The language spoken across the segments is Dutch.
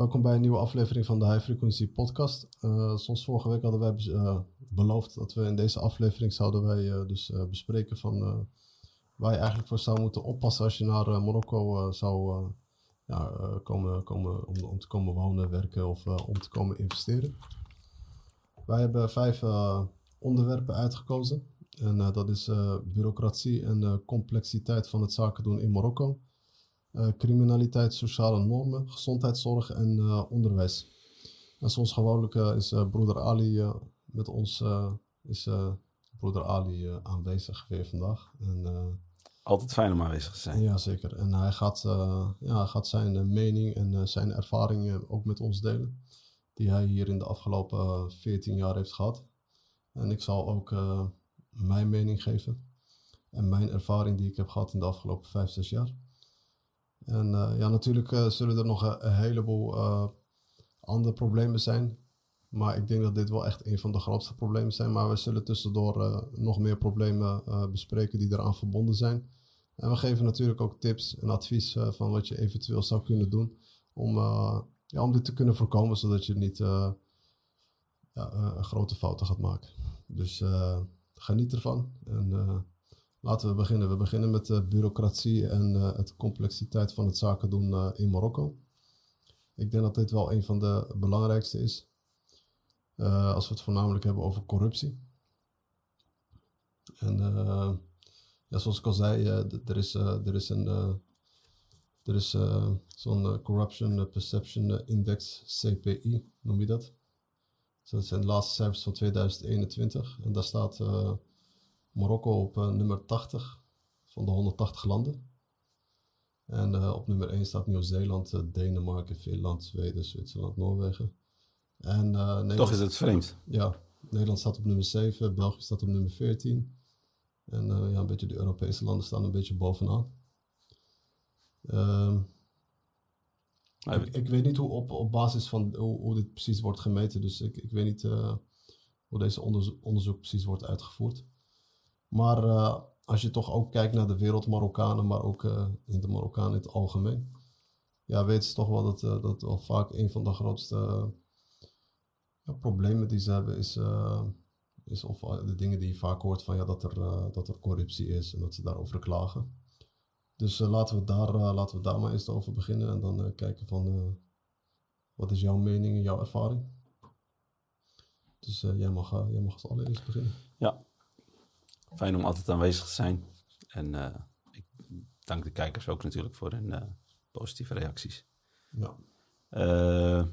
Welkom bij een nieuwe aflevering van de High Frequency Podcast. Uh, zoals vorige week hadden wij uh, beloofd dat we in deze aflevering zouden wij uh, dus bespreken van waar je eigenlijk voor zou moeten oppassen als je naar Marokko zou ja, komen, komen om, om, te komen wonen, werken of om te komen investeren. Wij hebben vijf onderwerpen uitgekozen. En dat is bureaucratie en complexiteit van het zaken doen in Marokko. Eh, criminaliteit, sociale normen, gezondheidszorg en uh, onderwijs. En zoals gewoonlijk uh, is broeder Ali met ons, is broeder Ali aanwezig weer vandaag. En, Altijd fijn om aanwezig te zijn. Ja, zeker. En hij gaat, ja, gaat zijn mening en zijn ervaringen ook met ons delen. Die hij hier in de afgelopen 14 jaar heeft gehad. En ik zal ook mijn mening geven. En mijn ervaring die ik heb gehad in de afgelopen 5, 6 jaar. En uh, ja, natuurlijk uh, zullen er nog een, heleboel uh, andere problemen zijn. Maar ik denk dat dit wel echt een van de grootste problemen zijn. Maar we zullen tussendoor nog meer problemen bespreken die eraan verbonden zijn. En we geven natuurlijk ook tips en advies van wat je eventueel zou kunnen doen. Om, ja, om dit te kunnen voorkomen, zodat je niet ja, een grote fouten gaat maken. Dus geniet ervan. En Laten we beginnen. We beginnen met de bureaucratie en uh, het complexiteit van het zaken doen uh, in Marokko. Ik denk dat dit wel een van de belangrijkste is. Als we het voornamelijk hebben over corruptie. En ja, zoals ik al zei, er is, er is een er is zo'n Corruption Perception Index, CPI noem je dat. Dus dat zijn de laatste cijfers van 2021. En daar staat Marokko op uh, nummer 80 van de 180 landen. En uh, op nummer 1 staat Nieuw-Zeeland, uh, Denemarken, Finland, Zweden, Zwitserland, Noorwegen. En, Toch is het vreemd. Ja, Nederland staat op nummer 7, België staat op nummer 14. En ja, een beetje de Europese landen staan een beetje bovenaan. Ehm, ik, ik, weet niet hoe op, op basis van hoe, hoe dit precies wordt gemeten, dus ik, ik weet niet hoe deze onderzoek precies wordt uitgevoerd. Maar uh, als je toch ook kijkt naar de wereld Marokkanen, maar ook uh, in de Marokkanen in het algemeen. Ja, weten ze toch wel dat, uh, dat wel vaak een van de grootste problemen die ze hebben is, is of de dingen die je vaak hoort van ja, dat, er, dat er corruptie is en dat ze daarover klagen. Dus laten, we daar, laten we daar maar eens over beginnen en dan kijken van wat is jouw mening en jouw ervaring. Dus jij, mag, jij mag als allereerst beginnen. Ja, Fijn om altijd aanwezig te zijn. En uh, ik dank de kijkers ook natuurlijk voor hun uh, positieve reacties. Ja. Uh,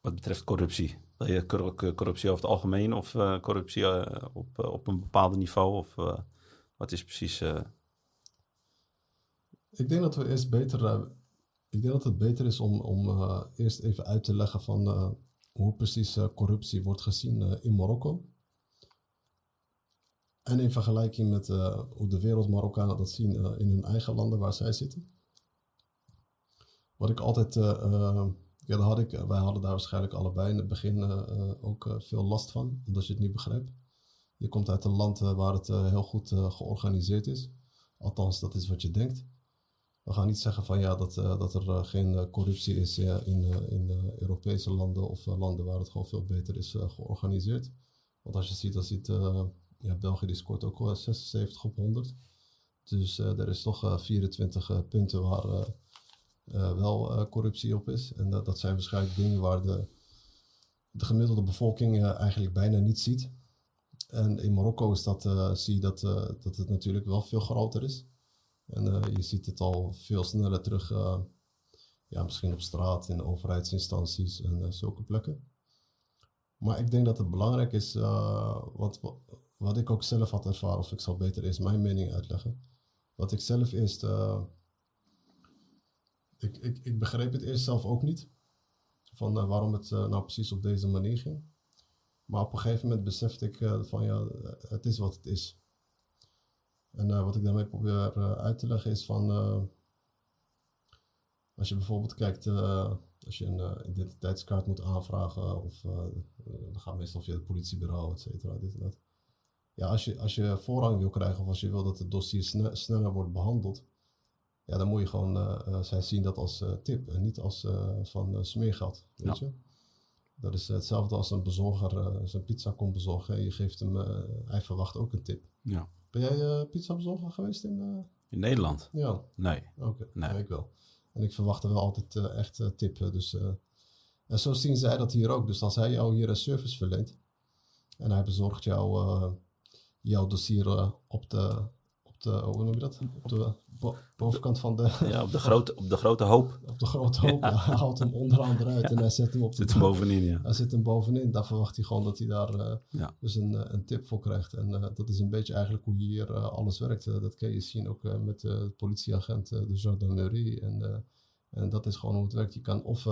wat betreft corruptie. Wil je corruptie over het algemeen of corruptie op, op een bepaald niveau? Of wat is precies... Ik denk dat we eerst beter... ik denk dat het beter is om, om eerst even uit te leggen van hoe precies corruptie wordt gezien in Marokko. En in vergelijking met uh, hoe de wereld Marokkanen dat zien uh, in hun eigen landen waar zij zitten. Wat ik altijd, uh, ja, had ik, wij hadden daar waarschijnlijk allebei in het begin ook veel last van, omdat je het niet begrijpt. Je komt uit een land waar het heel goed georganiseerd is. Althans, dat is wat je denkt. We gaan niet zeggen van ja, dat, dat er geen corruptie is in, in Europese landen of landen waar het gewoon veel beter is georganiseerd. Want als je ziet, dan ziet ja, België scoort ook wel 76 op 100. Dus uh, er is toch uh, 24 uh, punten waar wel corruptie op is. En dat zijn waarschijnlijk dingen waar de, de gemiddelde bevolking eigenlijk bijna niet ziet. En in Marokko is dat, zie je dat, dat het natuurlijk wel veel groter is. En je ziet het al veel sneller terug, ja, misschien op straat, in overheidsinstanties en zulke plekken. Maar ik denk dat het belangrijk is, wat, wat ik ook zelf had ervaren, of ik zal beter eerst mijn mening uitleggen. Wat ik zelf eerst. Uh, ik, ik, ik begreep het eerst zelf ook niet. Van uh, waarom het uh, nou precies op deze manier ging. Maar op een gegeven moment besefte ik van ja, het is wat het is. En wat ik daarmee probeer uit te leggen is van. als je bijvoorbeeld kijkt, als je een identiteitskaart moet aanvragen, of dan gaat meestal via het politiebureau, et cetera, dit en dat ja, als, je, als je voorrang wil krijgen of als je wil dat het dossier sneller wordt behandeld, ja, dan moet je gewoon, zij zien dat als tip en niet als van smeergeld, weet je. Dat is hetzelfde als een bezorger zijn pizza komt bezorgen en je geeft hem, hij verwacht ook een tip. Ja. Ben jij pizza bezorger geweest in... In Nederland? Ja. Nee. Oké, nee. ik wel. En ik verwachtte wel altijd echt tippen, dus... en zo zien zij dat hier ook. Dus als hij jou hier een service verleent en hij bezorgt jou jouw dossier op de, op de, hoe noem je dat? Op de bovenkant van de... Ja, op de grote, op de grote hoop. Op de grote hoop, ja. Hij haalt hem onderaan eruit en hij zet hem op de... Zit hem bovenin, ja. Hij zit hem bovenin. Daar verwacht hij gewoon dat hij daar uh, dus een, eh, een tip voor krijgt. En uh, dat is een beetje eigenlijk hoe hier alles werkt. dat kun je zien ook met de politieagent, de gendarmerie. En, en dat is gewoon hoe het werkt. Je kan of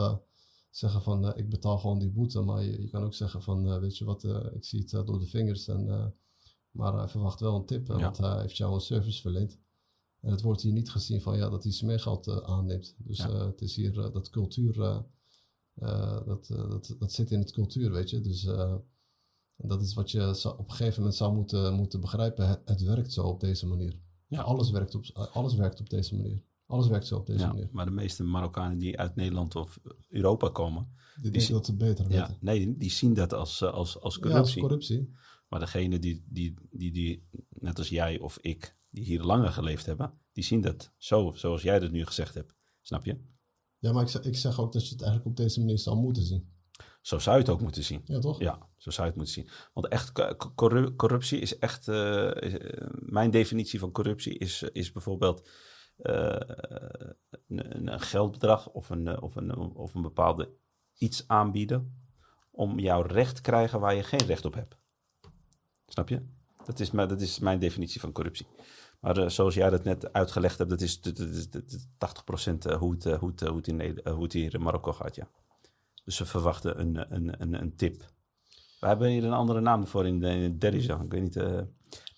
zeggen van ik betaal gewoon die boete. Maar je, je kan ook zeggen van weet je wat, ik zie het door de vingers en maar hij verwacht wel een tip, want hij heeft jou een service verleend. En het wordt hier niet gezien van ja, dat hij smeergeld uh, aanneemt. Dus uh, het is hier uh, dat cultuur, dat, dat, dat zit in het cultuur, weet je. Dus dat is wat je op een gegeven moment zou moeten, moeten begrijpen. Het, het werkt zo op deze manier. Ja. Alles, werkt op, alles werkt op deze manier. Alles werkt zo op deze ja, manier. Maar de meeste Marokkanen die uit Nederland of Europa komen... Die, die denken dat ze beter weten. Ja, nee, die zien dat als, als, als corruptie. Ja, als corruptie. Maar degene die, die, die, die, net als jij of ik, die hier langer geleefd hebben, die zien dat zo, zoals jij dat nu gezegd hebt. Snap je? Ja, maar ik zeg, ik zeg ook dat je het eigenlijk op deze manier zou moeten zien. Zo zou je het ook moeten zien. Ja, toch? Ja, zo zou je het moeten zien. Want echt, corruptie is echt. Uh, mijn definitie van corruptie is, is bijvoorbeeld. Uh, een, een, geldbedrag of een, of, een, of een bepaalde iets aanbieden. om jouw recht te krijgen waar je geen recht op hebt. Snap je? Dat is, maar, dat is mijn definitie van corruptie. Maar uh, zoals jij dat net uitgelegd hebt, dat is, dat, dat, dat, 80% eh, hoe het, eh, hoe, het, hoe, het in, hoe het hier in Marokko gaat, ja. Dus ze verwachten een, een, een, een tip. We hebben hier een andere naam voor in, in Derija. Ik weet niet. Uh,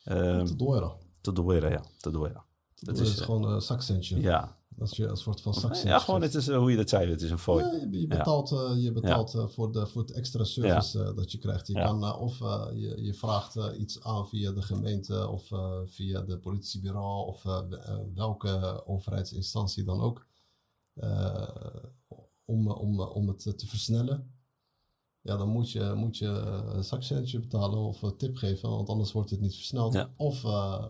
uh, Todora. Todora, ja. Todora. Dat is, gewoon een zakcentje. Ja, als je een soort van sanctie. Ja, gewoon het is uh, hoe je dat zei. Het is een fooi. Ja, je, betaalt, je betaalt uh, voor, de, voor het extra service dat je krijgt. Je kan of je, je vraagt iets aan via de gemeente of via de politiebureau of welke overheidsinstantie dan ook. om, om, om het te versnellen ja, dan moet je, moet je een zakcentje betalen of een tip geven, want anders wordt het niet versneld. Of uh,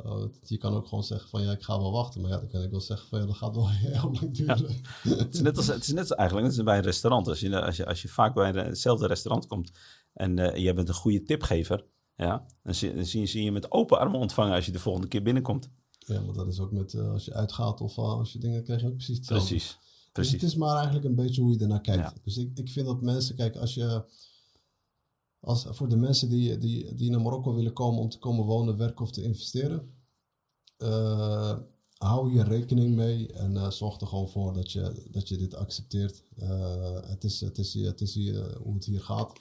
je kan ook gewoon zeggen van ja, ik ga wel wachten. Maar ja, dan kan ik wel zeggen van ja, dat gaat wel heel lang duren. het, is net als, het is net eigenlijk net bij een restaurant. Als je, als je, als je vaak bij hetzelfde restaurant komt en uh, je bent een goede tipgever, ja, dan zie, dan zie, je, zie je met open armen ontvangen als je de volgende keer binnenkomt. Ja, want dat is ook met uh, als je uitgaat of als je dingen krijg je ook precies hetzelfde. Precies. Precies. Dus het is maar eigenlijk een beetje hoe je ernaar kijkt. Dus ik, ik vind dat mensen, kijk, als je als, voor de mensen die, die, die naar Marokko willen komen om te komen wonen, werken of te investeren, uh, hou hier rekening mee en uh, zorg er gewoon voor dat je, dat je dit accepteert. Uh, het, is, het, is, het is hier, hoe het hier gaat.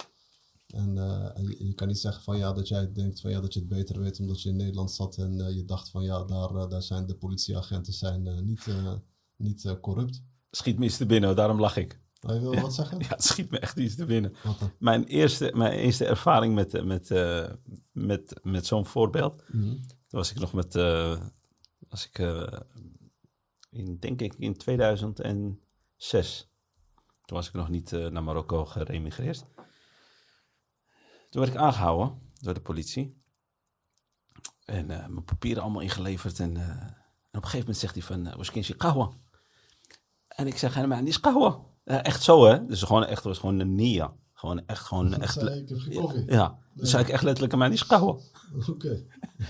En je, je, kan niet zeggen van ja, dat jij denkt van ja, dat je het beter weet omdat je in Nederland zat en je dacht van ja, daar, daar zijn de politieagenten zijn, niet, niet corrupt. Schiet me eens te binnen, daarom lach ik. Je wil wat zeggen? Ja, het schiet me echt iets te binnen. Mijn eerste, mijn eerste ervaring met, met, uh, met, met zo'n voorbeeld, mm -hmm. was ik nog met, uh, was ik, uh, in, denk ik in 2006. Toen was ik nog niet naar Marokko geremigreerd. Toen werd ik aangehouden door de politie. En mijn papieren allemaal ingeleverd. En, en, op een gegeven moment zegt hij van, in En ik zeg helemaal, die is. Uh, echt zo, hè? Dus gewoon echt, was gewoon een Nia. Gewoon echt, gewoon echt. Zei ik heb geen koffie. Ja, nee. zei ik echt letterlijk aan mij, die is kouwen. Oké.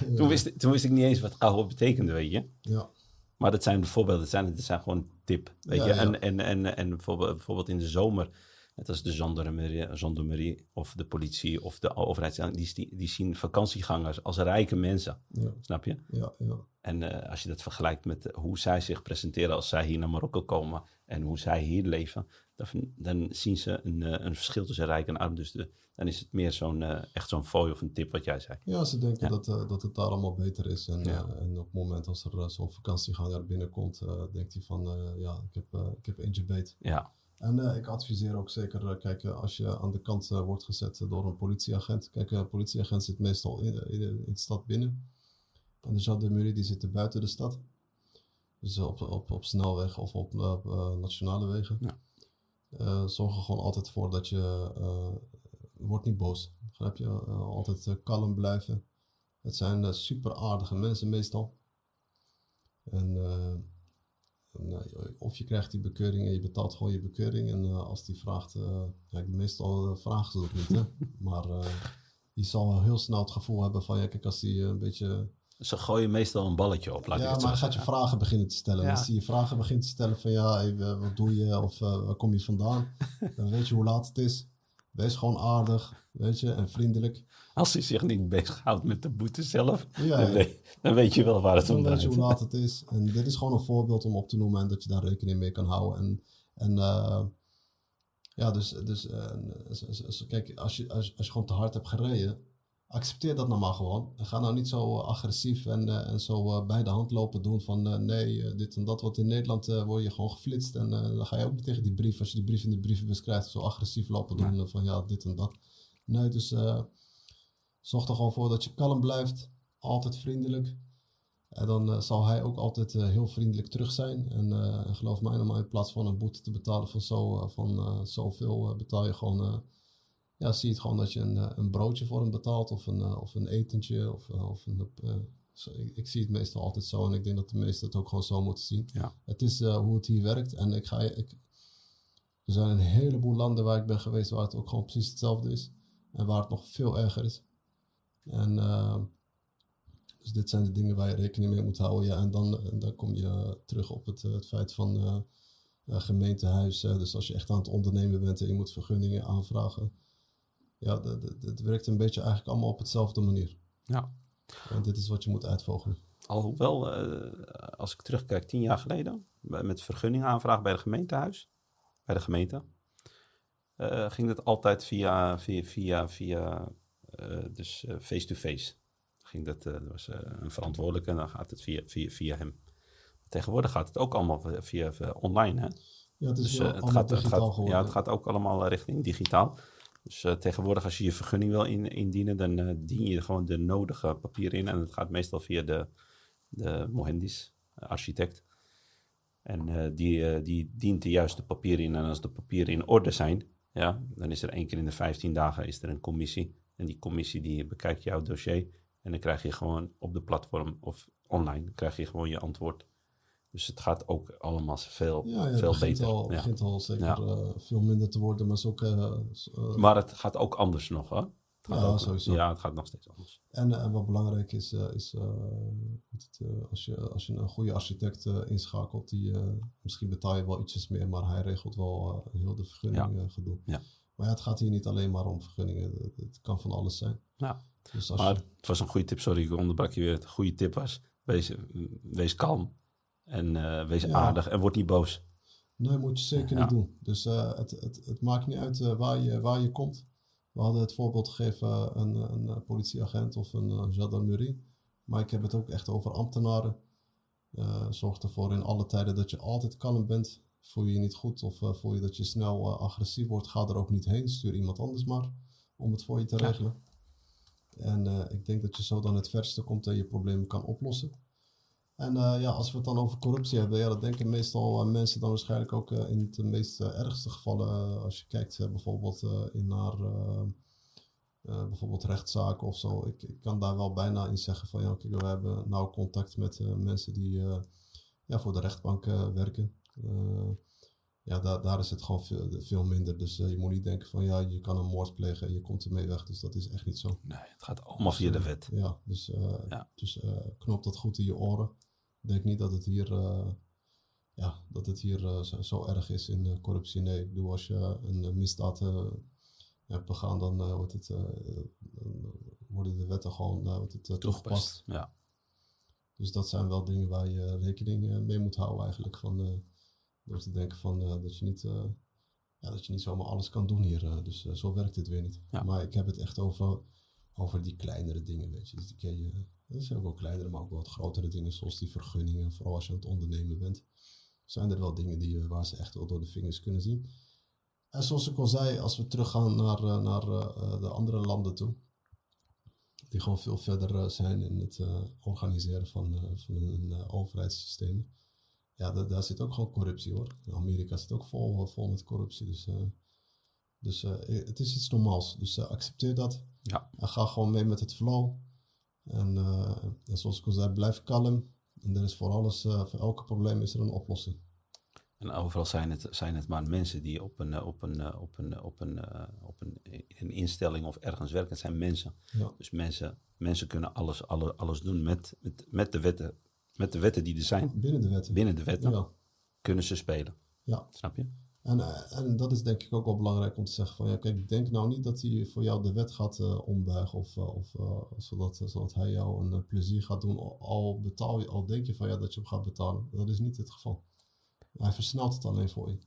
Ja. toen, wist, toen wist ik niet eens wat kouwen betekende, weet je. Ja. Maar dat zijn bijvoorbeeld, dat zijn, dat zijn gewoon tip, weet ja, je. En, en, en, en bijvoorbeeld, bijvoorbeeld in de zomer, net als de gendarmerie, gendarmerie of de politie of de overheid, die, die zien vakantiegangers als rijke mensen. Snap je? Ja, ja. En uh, als je dat vergelijkt met hoe zij zich presenteren als zij hier naar Marokko komen en hoe zij hier leven, dan, dan zien ze een, uh, een verschil tussen rijk en arm. Dus de, dan is het meer zo'n uh, echt zo'n fooi of een tip wat jij zei. Ja, ze denken ja. dat, dat het daar allemaal beter is. En, ja. en op het moment als er zo'n vakantieganger binnenkomt, denkt hij van ja, ik heb, ik heb eentje beet. Ja. En ik adviseer ook zeker, kijk, als je aan de kant wordt gezet door een politieagent. Kijk, een politieagent zit meestal in, in, in de stad binnen. En de gendarmerie die zitten buiten de stad. Dus op, op, op snelwegen of op, nationale wegen. Ja. zorg er gewoon altijd voor dat je wordt niet boos. Begrijp je? altijd kalm blijven. Het zijn super aardige mensen meestal. En of je krijgt die bekeuring en je betaalt gewoon je bekeuring. En uh, als die vraagt, uh, ja, meestal vragen ze dat niet, hè. maar uh, die zal wel heel snel het gevoel hebben van, ja, kijk, als die een beetje... Ze gooien meestal een balletje op, laat ja, maar hij gaat je vragen beginnen te stellen. Ja. Als hij je vragen begint te stellen van, ja, hey, wat doe je? Of waar kom je vandaan? Dan weet je hoe laat het is. Wees gewoon aardig, weet je, en vriendelijk. Als hij zich niet bezighoudt met de boete zelf, ja, dan, weet, dan, weet, je wel waar het om draait. Dan weet je hoe laat het is. En dit is gewoon een voorbeeld om op te noemen en dat je daar rekening mee kan houden. En, en uh, ja, dus, dus uh, kijk, als je, als, als je gewoon te hard hebt gereden, accepteer dat nou maar gewoon. Ga nou niet zo agressief en, uh, en zo bij de hand lopen doen van nee, dit en dat. Want in Nederland word je gewoon geflitst en dan ga je ook niet tegen die brief, als je die brief in de brievenbus krijgt, zo agressief lopen doen van ja, dit en dat. Nee, dus zorg er gewoon voor dat je kalm blijft, altijd vriendelijk. En dan zal hij ook altijd heel vriendelijk terug zijn. En geloof mij, nou in plaats van een boete te betalen van, zo, van zoveel, betaal je gewoon. Ja, zie het gewoon dat je een, een broodje voor hem betaalt of een, of een etentje. Of, of een, ik, ik, zie het meestal altijd zo en ik denk dat de meesten het ook gewoon zo moeten zien. Ja. Het is hoe het hier werkt. En ik ga, ik, er zijn een heleboel landen waar ik ben geweest waar het ook gewoon precies hetzelfde is. En waar het nog veel erger is. En uh, dus dit zijn de dingen waar je rekening mee moet houden. Ja, en dan, dan kom je terug op het, het feit van uh, gemeentehuis. dus als je echt aan het ondernemen bent en je moet vergunningen aanvragen. Ja, het werkt een beetje eigenlijk allemaal op hetzelfde manier. Ja. En dit is wat je moet uitvogelen. Alhoewel, als ik terugkijk, tien jaar geleden, met vergunning aanvragen bij de gemeentehuis, bij de gemeente, ging het altijd via, via, via, via eh, dus eh, face-to-face. Ging dat, eh, dat was een verantwoordelijke en dan gaat het via, via, via hem. Tegenwoordig gaat het ook allemaal via, via online. Hè? Ja, het is dus, het gaat, digitaal geworden. Ja, het gaat ook allemaal richting digitaal. Dus tegenwoordig als je je vergunning wil in, indienen, dan dien je gewoon de nodige papieren in. En het gaat meestal via de, de mohendis, architect. En die, die dient de juiste papieren in. En als de papieren in orde zijn, ja, dan is er één keer in de 15 dagen is er een commissie. En die commissie die bekijkt jouw dossier. En dan krijg je gewoon op de platform of online krijg je gewoon je antwoord. Dus het gaat ook allemaal veel, ja, ja, veel het beter. Al, het begint al zeker uh, veel minder te worden, maar ook... Uh, maar het gaat ook anders nog, hè? ja, ook, sowieso. Ja, het gaat nog steeds anders. En, en wat belangrijk is, is het, als, je, als je een goede architect inschakelt, die, misschien betaal je wel ietsjes meer, maar hij regelt wel heel de vergunning gedoe. Ja. Maar ja, het gaat hier niet alleen maar om vergunningen. Het, kan van alles zijn. Ja. Dus maar het was een goede tip. Sorry, ik onderbrak je weer. Het goede tip was, wees, wees kalm. En uh, wees aardig en word niet boos. Nee, moet je zeker niet doen. Dus uh, het, het, het maakt niet uit uh, waar, je, waar je komt. We hadden het voorbeeld gegeven een, een politieagent of een gendarmerie. Maar ik heb het ook echt over ambtenaren. zorg ervoor in alle tijden dat je altijd kalm bent voel je je niet goed of uh, voel je dat je snel uh, agressief wordt, ga er ook niet heen. Stuur iemand anders maar om het voor je te regelen. En ik denk dat je zo dan het verste komt en je problemen kan oplossen. En ja, als we het dan over corruptie hebben, ja, dat denken meestal mensen dan waarschijnlijk ook in de meest ergste gevallen. als je kijkt bijvoorbeeld in naar bijvoorbeeld rechtszaken of zo. Ik, ik, kan daar wel bijna in zeggen van ja, kijk, we hebben nauw contact met mensen die ja, voor de rechtbank werken. Eh, ja, daar, daar is het gewoon veel, veel minder. Dus eh, je moet niet denken van ja, je kan een moord plegen en je komt ermee weg. Dus dat is echt niet zo. Nee, het gaat allemaal via de wet. Ja, dus, ja. dus knoop dat goed in je oren. Denk niet dat het hier, ja, dat het hier zo, zo, erg is in corruptie. Nee, ik bedoel, als je een misdaad hebt begaan, dan wordt het, worden de wetten gewoon wordt het, toegepast. Ja. Dus dat zijn wel dingen waar je rekening mee moet houden eigenlijk. Van, door te denken van, dat, je niet, ja, dat je niet zomaar alles kan doen hier. Dus zo werkt het weer niet. Ja. Maar ik heb het echt over, over die kleinere dingen, weet je. Dus die ken je, dat zijn ook wel kleinere, maar ook wel wat grotere dingen. Zoals die vergunningen, vooral als je aan het ondernemen bent. Zijn er wel dingen die, waar ze echt wel door de vingers kunnen zien. En zoals ik al zei, als we teruggaan naar, naar de andere landen toe. Die gewoon veel verder zijn in het organiseren van, van hun overheidssystemen ja, daar zit ook gewoon corruptie hoor. Amerika zit ook vol, vol met corruptie. Dus, dus het is iets normaals. Dus accepteer dat. Ja. En ga gewoon mee met het flow. En, en zoals ik al zei, blijf kalm. En er is voor alles, voor elke probleem is er een oplossing. En overal zijn het, zijn het maar mensen die op een, op een, op een, op een, op een, een instelling of ergens werken. Het zijn mensen. Ja. Dus mensen, mensen kunnen alles, alles, alles doen met, met, met, de wetten, met de wetten die er zijn. Binnen de wetten. Binnen de wetten Ja. kunnen ze spelen. Ja. Snap je? En, eh, en dat is denk ik ook wel belangrijk om te zeggen van ja, kijk, denk nou niet dat hij voor jou de wet gaat eh, ombuigen of, eh, of zodat, zodat hij jou een plezier gaat doen. Al- Al betaal je, al denk je van ja dat je hem gaat betalen. Dat is niet het geval. Hij versnelt het alleen voor je.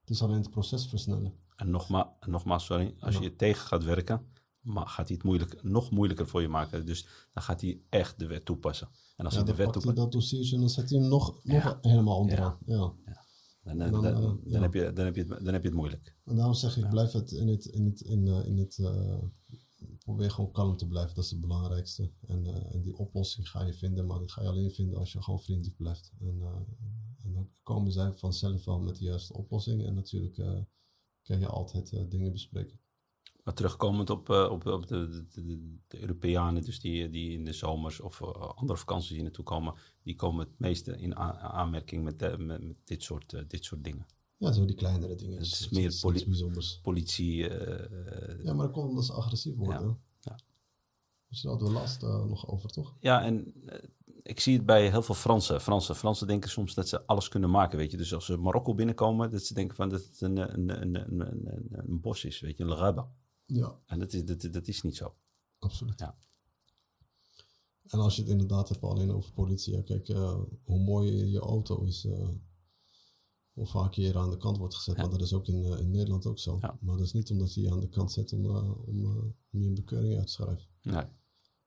Het is alleen het proces versnellen. En nogmaals, nogmaals sorry, als Ja. je tegen gaat werken, maar gaat hij het moeilijk, nog moeilijker voor je maken. Dus dan gaat hij echt de wet toepassen. En als Ja, hij de wet toepast, dat dossiertje en dan zet hij hem nog, nog Ja. helemaal onderaan. Ja. Dan, dan, dan, dan, eh, dan ja. heb je, dan, heb je het, dan heb je het moeilijk. En daarom zeg ik, blijf het in het, in het, in, eh, in het eh, probeer gewoon kalm te blijven. Dat is het belangrijkste. En, eh, en die oplossing ga je vinden, maar die ga je alleen vinden als je gewoon vriendelijk blijft. En, eh, en dan komen zij vanzelf wel met de juiste oplossing. En natuurlijk eh, kan je altijd eh, dingen bespreken. Maar terugkomend op, eh, op, op de, de, de, Europeanen, dus die, die in de zomers of eh, andere vakanties hier naartoe komen, die komen het meeste in aanmerking met, eh, met, met dit, soort, dit soort dingen. Ja, zo die kleinere dingen. Het is Dus meer niets poli- bijzonders. Politie, Ja, maar dat komt omdat ze agressief worden. Ja, ja. Dus daar hadden we laatst eh, nog over, toch? Ja, en ik zie het bij heel veel Fransen. Fransen. Fransen denken soms dat ze alles kunnen maken, weet je. Dus als ze Marokko binnenkomen, dat ze denken van dat het een, een, een, een, een, een, een bos is, weet je, een lagaba. Ja, En dat is, dat, dat is niet zo. absoluut. Ja. En als je het inderdaad hebt alleen over politie, ja, kijk eh, hoe mooi je auto is, eh, hoe vaak je hier aan de kant wordt gezet. Ja. Maar dat is ook in, eh, in Nederland ook zo. Ja. Maar dat is niet omdat je je aan de kant zet om, om, om je een bekeuring uit te schrijven. Nee.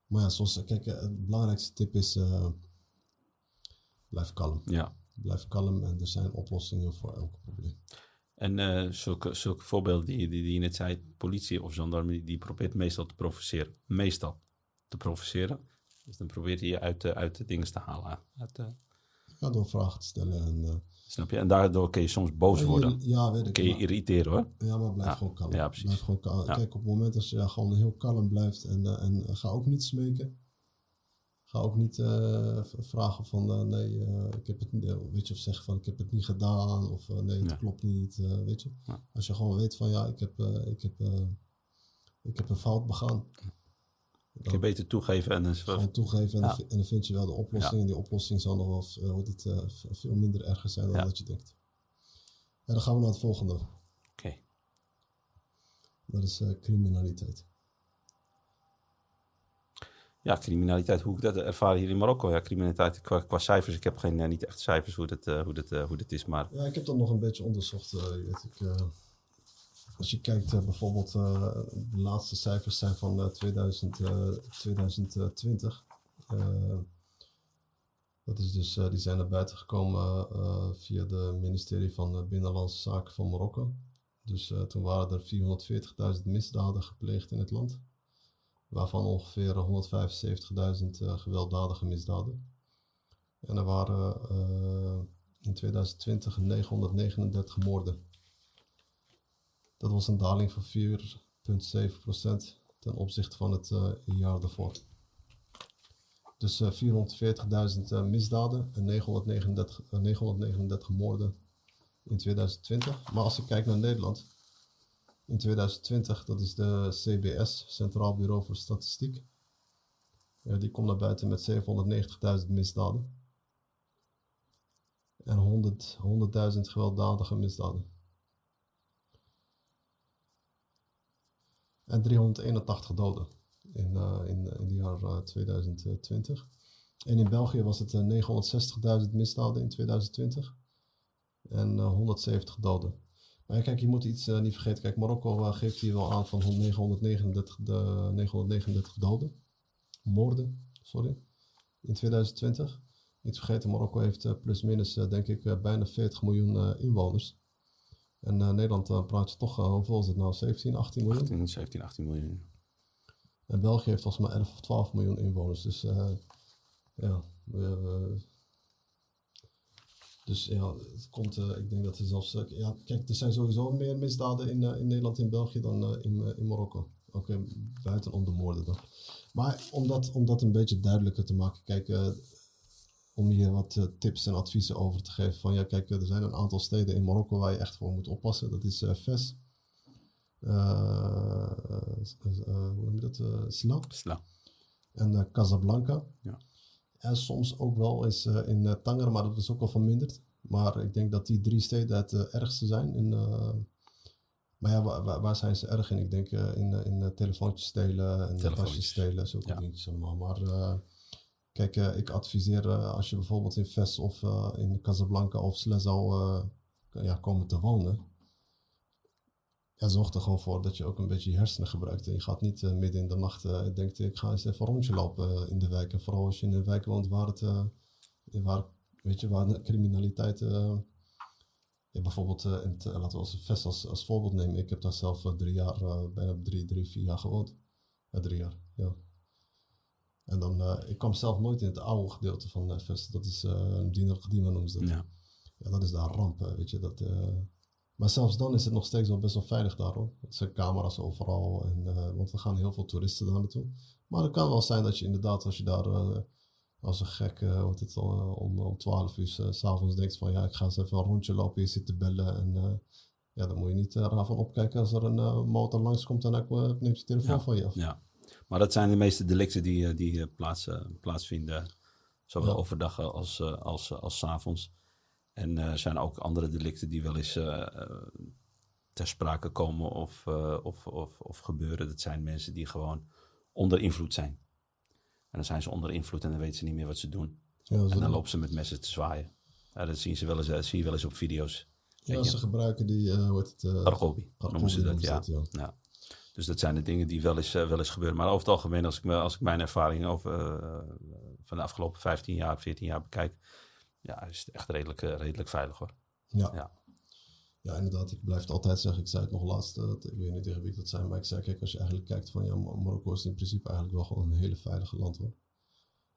Maar ja, zoals, kijk, het belangrijkste tip is, blijf kalm. Ja. Blijf kalm en er zijn oplossingen voor elk probleem. En eh, zulke, zulke voorbeelden die, die, die je net zei, politie of gendarmerie, die probeert meestal te provoceren. Meestal te provoceren. Dus dan probeert hij je uit, de- uit de dingen te halen. Uit, de- Ja, door vragen te stellen en... eh, snap je? En daardoor kun je soms boos je- worden. Ja, weet ik. Kun je maar- irriteren hoor. Ja, maar blijf Ja, gewoon kalm. ja, precies. Blijf gewoon kalm. Ja. Kijk, op het moment dat je gewoon heel kalm blijft en, eh, en eh, ga ook niet smeken. Ga ook niet eh, vragen van eh, nee, eh, ik heb het niet, weet je, of zeggen van ik heb het niet gedaan of nee, het Ja. klopt niet, eh, weet je. Ja. Als je gewoon weet van ja, ik heb, ik heb, eh, ik heb een fout begaan. Kun je beter toegeven en dan Gewoon toegeven en, Ja. dan, en dan vind je wel de oplossing. Ja. En die oplossing zal nog wel het, eh, veel minder erger zijn dan Ja. dat je denkt. En dan gaan we naar het volgende. Oké. Dat is eh, criminaliteit. Ja, criminaliteit, hoe ik dat ervaar hier in Marokko. Ja, criminaliteit qua, cijfers. Ik heb geen, eh, niet echt cijfers hoe dat, eh, hoe, dat, eh, hoe dat is, maar Ja, ik heb dat nog een beetje onderzocht. weet, ik, als je kijkt bijvoorbeeld, de laatste cijfers zijn van eh, 2000, eh, 2020. Eh, dat is dus, die zijn naar buiten gekomen via het ministerie van Binnenlandse Zaken van Marokko. Dus toen waren er 440.000 misdaden gepleegd in het land. Waarvan ongeveer 175.000 eh, gewelddadige misdaden. En er waren eh, in 2020 939 moorden. Dat was een daling van 4,7% ten opzichte van het eh, jaar daarvoor. Dus eh, 440.000 eh, misdaden en 939, eh, 939 moorden in 2020. Maar als ik kijk naar Nederland, in 2020, dat is de CBS, Centraal Bureau voor Statistiek. Eh, die komt naar buiten met 790.000 misdaden en 100 100.000 gewelddadige misdaden. En 381 doden in, eh, in, in het jaar eh, 2020. En in België was het eh, 960.000 misdaden in 2020 en eh, 170 doden. Maar kijk, je moet iets eh, niet vergeten. Kijk, Marokko eh, geeft hier wel aan van 939, de, 939 doden. Moorden, sorry. In 2020. Niet vergeten, Marokko heeft eh, plus minus, denk ik, bijna 40 miljoen inwoners. En Nederland praat je toch, eh, hoeveel is het nou? 17, 18 miljoen? 18, 17, 18 miljoen. En België heeft volgens mij 11 of 12 miljoen inwoners. Dus ja, Dus ja, het komt, ik denk dat er zelfs, ja, kijk, er zijn sowieso meer misdaden in, in Nederland en België dan in, in Marokko. Ook buiten om de moorden dan. Maar om dat, om dat een beetje duidelijker te maken, kijk, om hier wat tips en adviezen over te geven. Van ja, kijk, er zijn een aantal steden in Marokko waar je echt voor moet oppassen. Dat is Fes, uh, hoe noem je dat? Sla. Sla. En Casablanca. Ja. En soms ook wel eens in Tanger, maar dat is ook wel verminderd. Maar ik denk dat die drie steden het ergste zijn. In, maar ja, waar, waar, zijn ze erg in? Ik denk in, in telefoontjes stelen en pasjes stelen, zulke ja. dingetjes allemaal. Maar kijk, ik adviseer als je bijvoorbeeld in Ves of in Casablanca of Sla zou ja, komen te wonen ja, zorg er gewoon voor dat je ook een beetje je hersenen gebruikt. En je gaat niet uh, midden in de nacht uh, denkt, ik ga eens even een rondje lopen uh, in de wijk. En vooral als je in een wijk woont waar het, waar, weet je, waar de criminaliteit, ja, bijvoorbeeld, in het, laten we als Vest als, als voorbeeld nemen. Ik heb daar zelf drie jaar, bijna drie, drie, vier jaar gewoond. Ja, drie jaar, ja. En dan, ik kwam zelf nooit in het oude gedeelte van Vest. Dat is Dina Kadima noemen ze dat. Ja. ja, dat is daar ramp, weet je. Dat, maar zelfs dan is het nog steeds wel best wel veilig daar hoor. Het zijn camera's overal, en, uh, want er gaan heel veel toeristen daar naartoe. Maar het kan wel zijn dat je inderdaad, als je daar uh, als een gek, uh, wordt het, om, om 12 uur s s'avonds denkt van ja, ik ga eens even een rondje lopen, je zit te bellen. En ja, dan moet je niet raar van opkijken als er een motor langskomt en dan neemt je telefoon van je af. Ja, maar dat zijn de meeste delicten die, die plaats, plaatsvinden, zowel overdag als, als, als, s avonds. En er zijn ook andere delicten die wel eens uh, ter sprake komen of, of, of, of gebeuren. Dat zijn mensen die gewoon onder invloed zijn. En dan zijn ze onder invloed en dan weten ze niet meer wat ze doen. Ja, en dan lopen ze met messen te zwaaien. Ja, dat zien ze wel eens, dat zie je wel eens op video's. Ja, ze gebruiken die, uh, hoe het? Uh, Argobi, noemen ze dat, ja. ja. ja. Dus dat zijn de dingen die wel eens, wel eens gebeuren. Maar over het algemeen, als ik, als ik mijn ervaringen over, van de afgelopen 15 jaar, 14 jaar bekijk, ja, is het echt redelijk, eh, redelijk veilig hoor. Ja. ja. Ja, inderdaad. Ik blijf het altijd zeggen. Ik zei het nog laatst. Uh, ik weet niet tegen wie dat zijn. Maar ik zei, kijk, als je eigenlijk kijkt van... Ja, Marokko is in principe eigenlijk wel gewoon een hele veilige land hoor.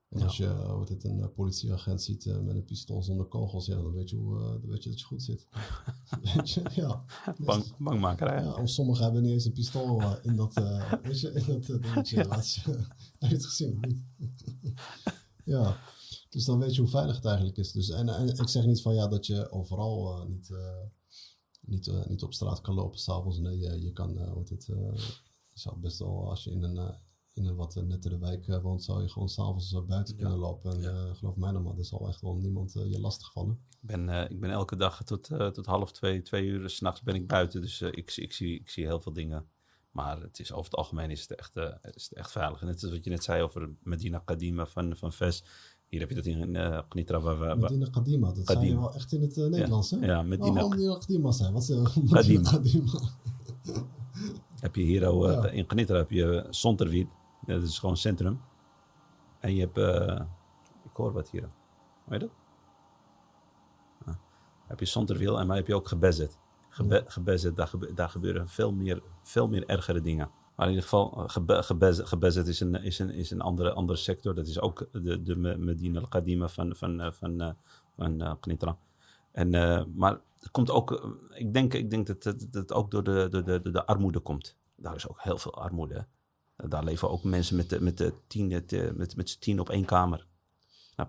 En als je uh, het, een politieagent ziet met een pistool zonder kogels, ja, dan weet je, hoe, dan weet je dat je goed zit. weet je, ja. Bang, bangmakerij. Ja, of sommigen hebben niet eens een pistool in dat, weet je, in dat dingetje. Ja. Heb je het gezien? ja. Dus dan weet je hoe veilig het eigenlijk is. Dus, en, en ik zeg niet van ja dat je overal uh, niet, uh, niet, uh, niet op straat kan lopen s'avonds. Nee, je, je kan, het, zou best wel, als je in een, in een wat nettere wijk woont, zou je gewoon s'avonds buiten ja. kunnen lopen. En ja. geloof mij dan maar, er zal echt wel niemand je lastigvallen. Ik ben, ik ben elke dag tot, tot half twee, twee uur s'nachts ben ik buiten. Dus ik, ik, zie, ik zie heel veel dingen. Maar het is, over het algemeen is het echt, is het echt veilig. En net als wat je net zei over Medina Kadima van, van VES. Hier heb je dat in uh, Qnitra. Waar, waar, Medina Kadima, dat zijn wel echt in het uh, Nederlands, ja. hè? Ja, Medina Kadima zijn. Wat is uh, Kadima. Kadima. heb je hier al, ja. in Qnitra heb je Sonterwiel. Dat is gewoon centrum. En je hebt, ik hoor wat hier. Hoe heet dat? Ah. Heb je Sonterwiel en maar heb je ook Gebezet. Gebe, ja. Gebezet, daar, gebe, daar gebeuren veel meer, veel meer ergere dingen. Maar in ieder geval, eh, gebezet is een, is een, is een andere, andere sector. Dat is ook de, de Medina al-Qadima van, van, eh, van, van, van uh, Knitra. En, uh, maar het komt ook, ik denk, ik denk dat het, dat het ook door de, de, de, de armoede komt. Daar is ook heel veel armoede. Daar leven ook mensen met, met, de tien, met, met z'n tien op één kamer.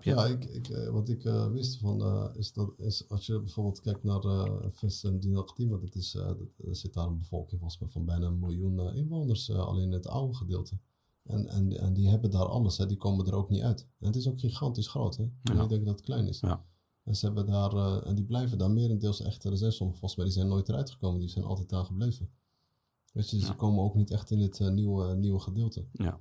Ja, ik, ik, eh, wat ik uh, wist van uh, is dat is als je bijvoorbeeld kijkt naar uh, Ves en Dinaktima, dat is, dat, er zit daar een bevolking volgens mij van bijna een miljoen inwoners, alleen in het oude gedeelte. En, en, en die hebben daar alles, hè, die komen er ook niet uit. En het is ook gigantisch groot, hè? Ja. Ik denk dat het klein is. Ja. En, ze hebben daar, en die blijven daar merendeels echt, er zijn sommige volgens mij, die zijn nooit eruit gekomen, die zijn altijd daar gebleven. Weet je, dus ja. ze komen ook niet echt in het nieuwe, nieuwe gedeelte. Ja.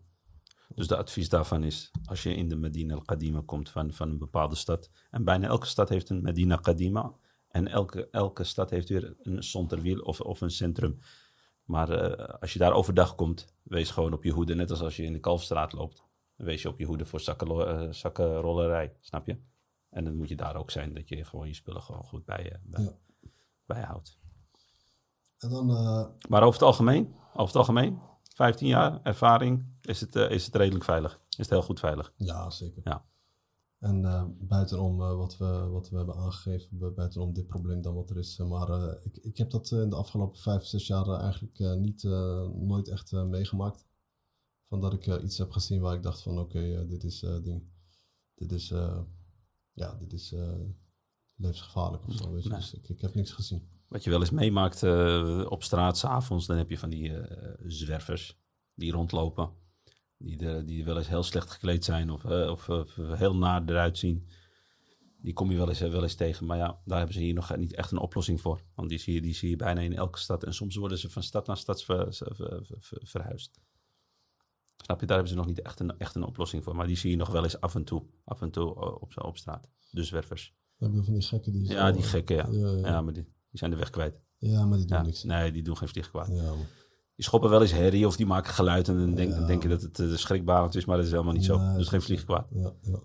Dus de advies daarvan is, als je in de Medina al-Qadima komt van, van een bepaalde stad, en bijna elke stad heeft een Medina Qadima, en elke, elke stad heeft weer een centerwiel of, of een centrum. Maar uh, als je daar overdag komt, wees gewoon op je hoede, net als als je in de Kalfstraat loopt. Wees je op je hoede voor zakken, uh, zakkenrollerij, snap je? En dan moet je daar ook zijn, dat je gewoon je spullen gewoon goed bij je bij, ja. bijhoudt. En dan, uh... Maar over het algemeen, over het algemeen, 15 jaar ervaring, is het, uh, is het redelijk veilig. Is het heel goed veilig. Ja, zeker. Ja. En uh, buitenom uh, wat, we, wat we hebben aangegeven, buitenom dit probleem dan wat er is. maar uh, ik, ik heb dat in de afgelopen vijf, zes jaar eigenlijk niet, nooit echt meegemaakt. Van dat ik iets heb gezien waar ik dacht van oké, dit is ding. Dit is, ja, dit is levensgevaarlijk of zo. Dus ik, ik heb niks gezien. Wat je wel eens meemaakt op straat s'avonds, dan heb je van die zwervers die rondlopen die, de, die wel eens heel slecht gekleed zijn of, uh, of, of, heel naar eruit zien. Die kom je wel eens, wel eens tegen. Maar ja, daar hebben ze hier nog niet echt een oplossing voor. Want die zie, je, die zie je bijna in elke stad. En soms worden ze van stad naar stad ver, ver, ver, verhuisd. Snap je? Daar hebben ze nog niet echt een, echt een oplossing voor. Maar die zie je nog wel eens af en toe. Af en toe op, op straat. De zwervers. Je van die gekken die... Ja, die gekken, ja. Ja, ja. ja maar die, die, zijn de weg kwijt. Ja, maar die doen niks. Nee, die doen geen vlieg kwaad. Ja, die schoppen wel eens herrie of die maken geluid en dan denk, denken dat het uh, schrikbarend is, maar dat is helemaal niet zo. Nee, dus geen vliegkwaad. Ja, ja.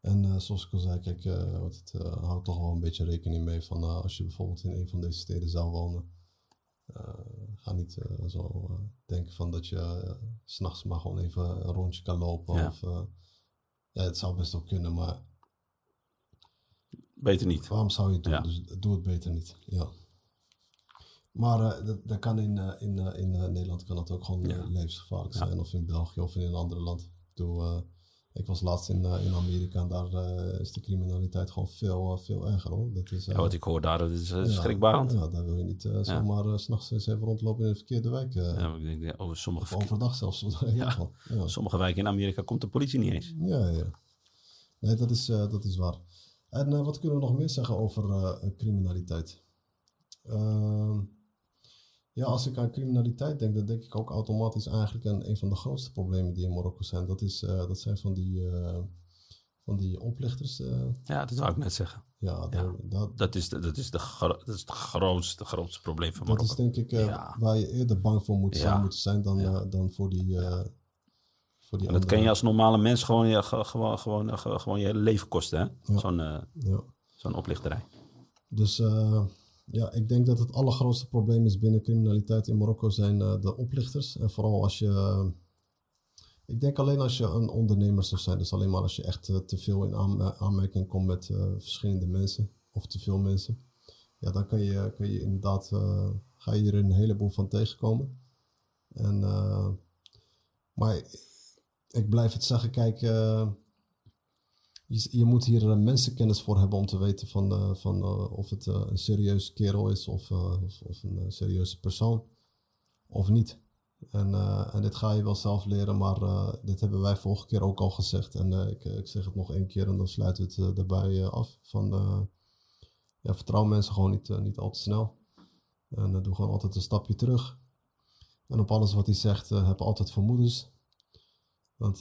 En uh, zoals ik al zei, kijk, uh, het houdt toch wel een beetje rekening mee van als je bijvoorbeeld in een van deze steden zou wonen. ga niet zo denken van dat je s s'nachts maar gewoon even een rondje kan lopen. Of, ja, het zou best wel kunnen, maar... Beter niet. Waarom zou je het doen? Dus doe het beter niet, ja. Maar uh, dat, dat, kan in, uh, in, uh, in Nederland kan dat ook gewoon ja. levensgevaarlijk zijn. Ja. Of in België of in een ander land. Ik, bedoel, ik was laatst in, in Amerika en daar is de criminaliteit gewoon veel, veel erger. Hoor. Dat is, ja, wat ik hoor daar, dat is schrikbarend. Ja, daar wil je niet zomaar s s'nachts eens even rondlopen in de verkeerde wijk. ja, ik denk, oh, sommige... Of overdag zelfs. ja. Sommige wijken in Amerika komt de politie niet eens. Ja, ja. Nee, dat is, dat is waar. En wat kunnen we nog meer zeggen over criminaliteit? Ehm ja, als ik aan criminaliteit denk, dan denk ik ook automatisch eigenlijk aan een van de grootste problemen die in Marokko zijn. Dat, is, uh, dat zijn van die, van die oplichters. Uh. Ja, dat zou ik net zeggen. Ja, ja. Dat, dat, is de, dat, is de dat is het grootste, grootste probleem van Marokko. Dat is denk ik ja. waar je eerder bang voor moet, moeten zijn dan, dan voor die... voor die en dat kan je als normale mens gewoon je, gewoon, gewoon, gewoon je hele leven kosten, hè? Zo'n zo'n oplichterij. Dus ja, ik denk dat het allergrootste probleem is binnen criminaliteit in Marokko zijn uh, de oplichters. En vooral als je. ik denk alleen als je een ondernemer zou zijn, dus alleen maar als je echt te veel in aanmerking komt met verschillende mensen of te veel mensen. Ja, dan kan je, kan je inderdaad, ga je hier een heleboel van tegenkomen. En, maar ik blijf het zeggen, kijk, je, je, moet hier mensenkennis voor hebben om te weten van, uh, van uh, of het uh, een serieuze kerel is of, of, of, een serieuze persoon of niet. En, en dit ga je wel zelf leren, maar dit hebben wij vorige keer ook al gezegd. En ik, ik zeg het nog één keer en dan sluiten we het daarbij af. Van, ja, vertrouw mensen gewoon niet, niet al te snel. En doe gewoon altijd een stapje terug. En op alles wat hij zegt, heb altijd vermoedens. Want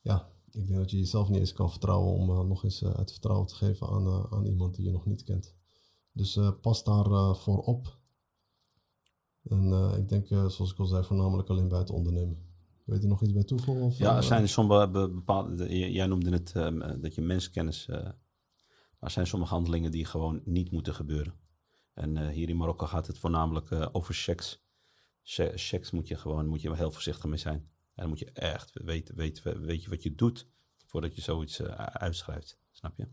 ja, ik denk dat je jezelf niet eens kan vertrouwen om uh, nog eens uh, het vertrouwen te geven aan, aan iemand die je nog niet kent. Dus pas daarvoor voor op. En ik denk, zoals ik al zei, voornamelijk alleen bij het ondernemen. Weet je er nog iets bij toevoegen? Of, ja, er zijn sommige bepaalde. Jij noemde het dat je mensenkennis. maar er zijn sommige handelingen die gewoon niet moeten gebeuren. En hier in Marokko gaat het voornamelijk over checks. Checks moet je gewoon moet je heel voorzichtig mee zijn. Dan moet je echt weten, weten, weet je wat je doet voordat je zoiets uh, uitschrijft. Snap je?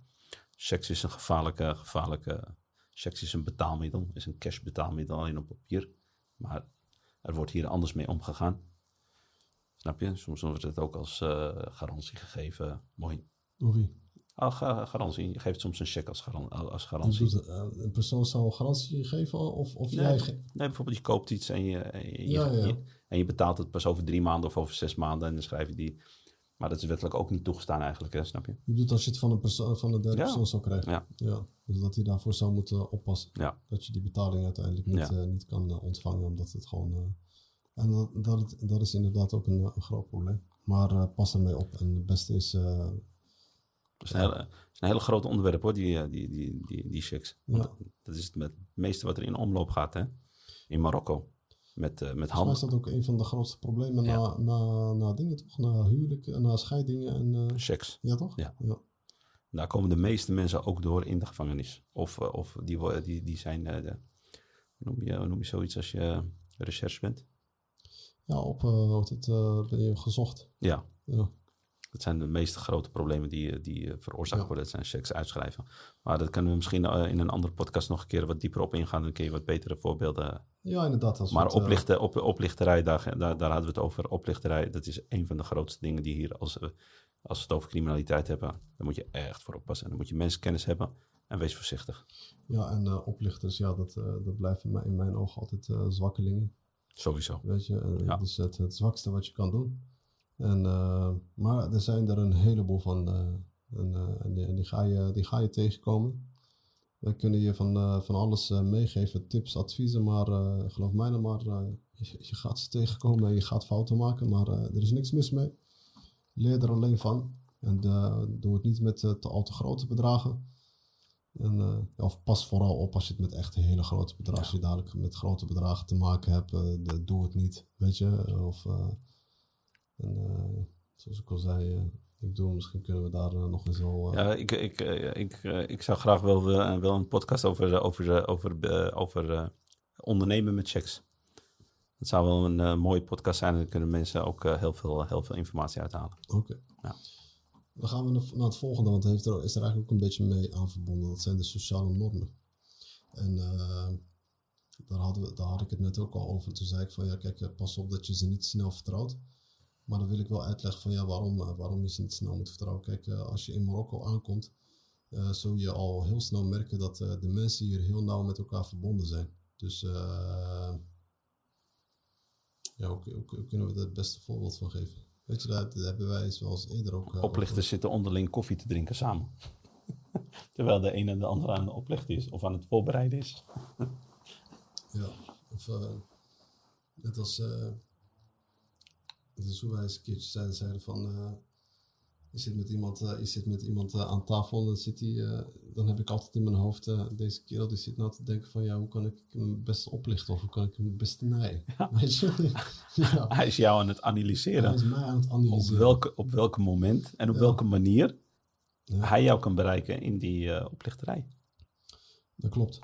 Seks is een gevaarlijke, gevaarlijke. Seks is een betaalmiddel, is een cash betaalmiddel alleen op papier. Maar er wordt hier anders mee omgegaan. Snap je? Soms wordt het ook als uh, garantie gegeven. Mooi. Door wie? Oh, garantie. Je geeft soms een cheque als, garan als garantie. Doet, uh, een persoon zou een garantie geven of, of nee, jij? Nee, bijvoorbeeld je koopt iets en je, je, ja, ja. je, en je betaalt het pas over drie maanden of over zes maanden en dan schrijf je die. Maar dat is wettelijk ook niet toegestaan eigenlijk, hè, snap je? Je bedoelt als je het van een, persoon, van een derde persoon zou krijgen? Ja. ja. Dus dat hij daarvoor zou moeten oppassen. Ja. Dat je die betaling uiteindelijk niet, uh, niet kan uh, ontvangen, omdat het gewoon... Uh, en dat, dat, dat, is inderdaad ook een, een groot probleem. Maar pas ermee op. En het beste is... dat is een, hele, is een hele groot onderwerp hoor, die, die, die, die, die checks. Dat is het, het meeste wat er in omloop gaat, hè? In Marokko met, uh, met hand. is dat ook een van de grootste problemen na, na, na dingen toch? Na huwelijken, na scheidingen en... Uh... Checks. Ja toch? Ja. ja. Daar komen de meeste mensen ook door in de gevangenis. Of, of die, die, die zijn, de, noem je, noem je zoiets als je recherche bent? Ja, op, uh, het, ben je gezocht. Ja. ja. Dat zijn de meest grote problemen die, die veroorzaakt worden. Dat zijn checks uitschrijven. Maar dat kunnen we misschien in een andere podcast nog een keer wat dieper op ingaan. Dan kun je wat betere voorbeelden. Ja, inderdaad. maar oplichten, op, oplichterij, daar, daar, daar hadden we het over. Oplichterij, dat is een van de grootste dingen die hier, als, als we het over criminaliteit hebben, dan moet je echt voor oppassen. En dan moet je mensenkennis hebben en wees voorzichtig. Ja, en uh, oplichters, ja, dat, uh, dat blijven in mijn ogen altijd uh, zwakkelingen. Sowieso. Weet je, ja. dat is het, het zwakste wat je kan doen. En, maar er zijn er een heleboel van. en, en die, die, ga je, die ga je tegenkomen. Wij kunnen je van, van alles meegeven, tips, adviezen, maar geloof mij dan maar, je, je, gaat ze tegenkomen en je gaat fouten maken, maar er is niks mis mee. Leer er alleen van en doe het niet met te al te grote bedragen. En, of pas vooral op als je het met echt hele grote bedragen, als je dadelijk met grote bedragen te maken hebt, doe het niet, weet je. Of, zoals ik al zei, ik doe, misschien kunnen we daar nog eens wel... Ja, ik, ik, ik, ik zou graag wel, wel een podcast over, over, over, over ondernemen met checks. Dat zou wel een mooie podcast zijn en dan kunnen mensen ook heel, veel, heel veel informatie uithalen. Oké. Ja. Dan gaan we naar het volgende, want heeft er, is er eigenlijk ook een beetje mee aan verbonden. Dat zijn de sociale normen. En uh, daar, hadden we, daar had ik het net ook al over. Toen zei ik van ja, kijk, eh, pas op dat je ze niet snel vertrouwt. Maar dan wil ik wel uitleggen van ja, waarom, eh, waarom je ze niet snel moet vertrouwen. Kijk, als je in Marokko aankomt, uh, zul je al heel snel merken dat de mensen hier heel nauw met elkaar verbonden zijn. Dus ja, hoe, hoe, kunnen we daar het beste voorbeeld van geven? Weet je, dat, hebben wij zoals eerder ook... Uh, Oplichters zitten onderling koffie te drinken samen. Terwijl de ene en de andere aan het oplichten is of aan het voorbereiden is. ja, of uh, net als... Uh, als hoe wij eens een keertje zeiden, zeiden van je zit met iemand, uh, je zit met iemand uh, aan tafel en dan, zit hij, dan heb ik altijd in mijn hoofd, deze kerel die zit nou te denken van ja, hoe kan ik hem het beste oplichten of hoe kan ik hem het beste naaien. Ja. ja. Hij is jou aan het analyseren. Hij is mij aan het analyseren. Op welke, op welke moment en op ja. welke manier hij jou kan bereiken in die oplichterij. Dat klopt.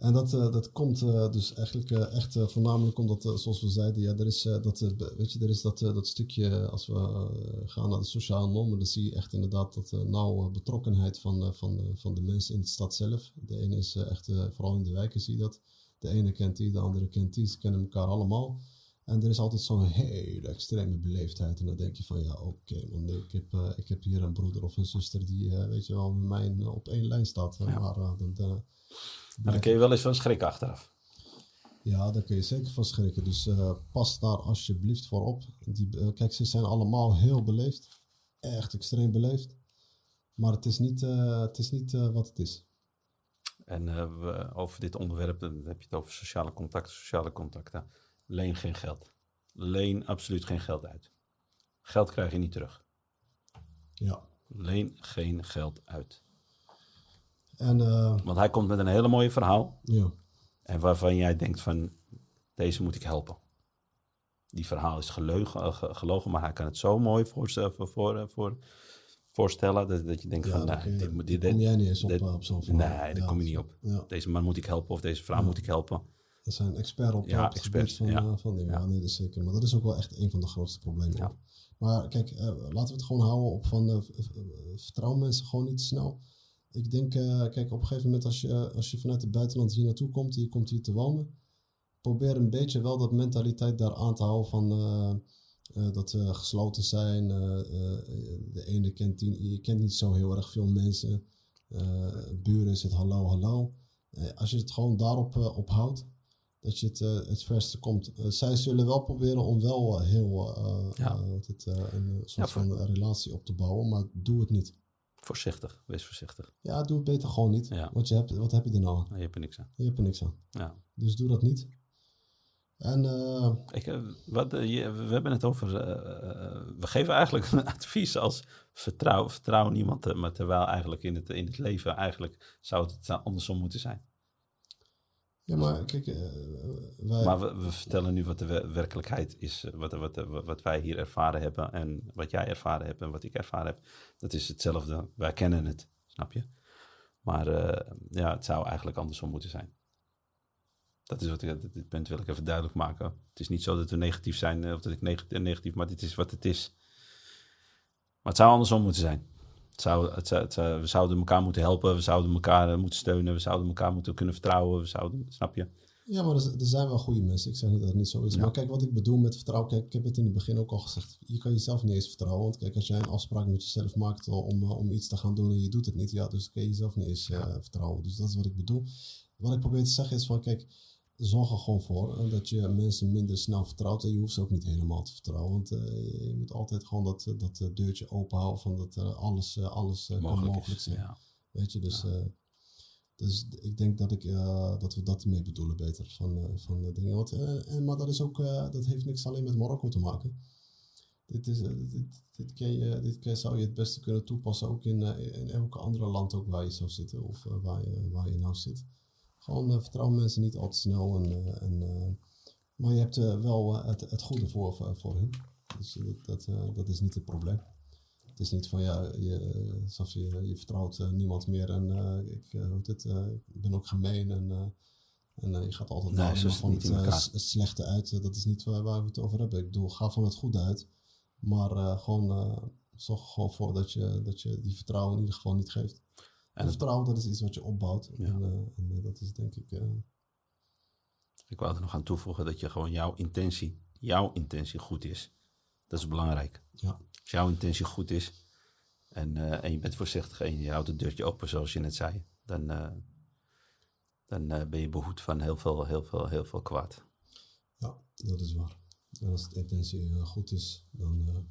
En dat, uh, dat komt uh, dus eigenlijk uh, echt voornamelijk omdat, zoals we zeiden, ja, er is, dat, weet je, er is dat, dat stukje, als we gaan naar de sociale normen, dan zie je echt inderdaad dat nauwe betrokkenheid van, van, van de mensen in de stad zelf. De ene is echt, vooral in de wijken zie je dat. De ene kent die, de andere kent die, ze kennen elkaar allemaal. En er is altijd zo'n hele extreme beleefdheid. En dan denk je van, ja, oké, okay, ik, heb, ik heb hier een broeder of een zuster die, weet je wel, met mij op één lijn staat. Ja. Maar dan maar dan kun je wel eens van schrikken achteraf. Ja, daar kun je zeker van schrikken. Dus uh, pas daar alsjeblieft voor op. Die, uh, kijk, ze zijn allemaal heel beleefd. Echt extreem beleefd. Maar het is niet, uh, het is niet wat het is. En we, over dit onderwerp, dan heb je het over sociale contacten. Sociale contacten. Leen geen geld. Leen absoluut geen geld uit. Geld krijg je niet terug. Ja. Leen geen geld uit. En, uh, Want hij komt met een hele mooie verhaal. Ja. En waarvan jij denkt van, deze moet ik helpen. Die verhaal is geleugen, uh, gelogen, maar hij kan het zo mooi voorstellen, voor, voor, voor, voorstellen dat, dat je denkt ja, van, nou, dit, dit, dit, kom jij niet eens op, op zo'n verhaal. Nee, daar kom je niet op. Ja. Deze man moet ik helpen of deze vrouw moet ik helpen. Dat zijn expert op, ja, op het experts, gebied van, van dingen. Ja. nee, dat is zeker. Maar dat is ook wel echt een van de grootste problemen. Maar kijk, laten we het gewoon houden op van, vertrouw mensen gewoon niet te snel. Ik denk, uh, kijk, op een gegeven moment als je, als je vanuit het buitenland hier naartoe komt, je komt hier te wonen, probeer een beetje wel dat mentaliteit daar aan te houden van uh, uh, dat ze gesloten zijn. de ene kent die, je kent niet zo heel erg veel mensen. buren is het hallo, hallo. als je het gewoon daarop op houdt, dat je het, het verste komt. zij zullen wel proberen om wel heel ja. het, een soort ja, van relatie op te bouwen, maar doe het niet. Voorzichtig, wees voorzichtig. Ja, doe het beter gewoon niet. Want je hebt, wat heb je er nou aan? Je hebt er niks aan. Je hebt er niks aan. Ja. Dus doe dat niet. En, uh, Ik, wat, je, we hebben het over. Uh, we geven eigenlijk een advies als vertrouw, vertrouw niemand. Maar terwijl eigenlijk in het, in het leven eigenlijk zou het andersom moeten zijn. Maar kijk, uh, wij... Maar we, vertellen nu wat de werkelijkheid is, wat, wat, wat wij hier ervaren hebben en wat jij ervaren hebt en wat ik ervaren heb. Dat is hetzelfde. Wij kennen het, snap je? Maar ja, het zou eigenlijk andersom moeten zijn. Dat is wat ik, dit punt wil ik even duidelijk maken. Het is niet zo dat we negatief zijn of dat ik negatief, negatief maar dit is wat het is. Maar het zou andersom moeten zijn. Het zou, het, het, we zouden elkaar moeten helpen, we zouden elkaar moeten steunen, we zouden elkaar moeten kunnen vertrouwen, we zouden, snap je? Ja, maar er, er zijn wel goede mensen. Ik zeg niet dat het niet zo is. Maar kijk, wat ik bedoel met vertrouwen. Kijk, ik heb het in het begin ook al gezegd. Je kan jezelf niet eens vertrouwen. Want kijk, als jij een afspraak met jezelf maakt om, eh, om iets te gaan doen en je doet het niet. Ja, dus kan je jezelf niet eens uh, vertrouwen. Dus dat is wat ik bedoel. Wat ik probeer te zeggen is van, kijk, zorg er gewoon voor eh, dat je mensen minder snel vertrouwt. En je hoeft ze ook niet helemaal te vertrouwen. Want je moet altijd gewoon dat, dat deurtje open houden van dat alles, alles mogelijk kan mogelijk zijn. Ja. Weet je, dus... Dus ik denk dat, ik, dat we dat mee bedoelen beter van, van de dingen. Uh, en, maar dat, is ook, dat heeft niks alleen met Marokko te maken. Dit, is, dit, dit, kan je, dit zou je het beste kunnen toepassen ook in, in elke andere land ook waar je zou zitten of waar, je, waar je nou zit. Gewoon vertrouw mensen niet al te snel. En, en, maar je hebt wel het, het goede voor, voor, hen. Dus dat, dat is niet het probleem. Het is niet van ja, je, alsof je, je vertrouwt niemand meer en uh, ik, uh, het, ik ben ook gemeen en, en je gaat altijd nee, van het, het, slechte uit. dat is niet waar, waar, we het over hebben. Ik bedoel, ga van het goede uit, maar gewoon zorg gewoon voor dat je, dat je die vertrouwen in ieder geval niet geeft. En vertrouwen, dat is iets wat je opbouwt. Ja. En, en dat is denk ik. Ik wou er nog aan toevoegen dat je gewoon jouw intentie, jouw intentie goed is. Dat is belangrijk. Ja. Als jouw intentie goed is en, uh, en je bent voorzichtig en je houdt het deurtje open zoals je net zei, dan, dan ben je behoed van heel veel, heel, veel, heel veel kwaad. Ja, dat is waar. En als de intentie goed is, dan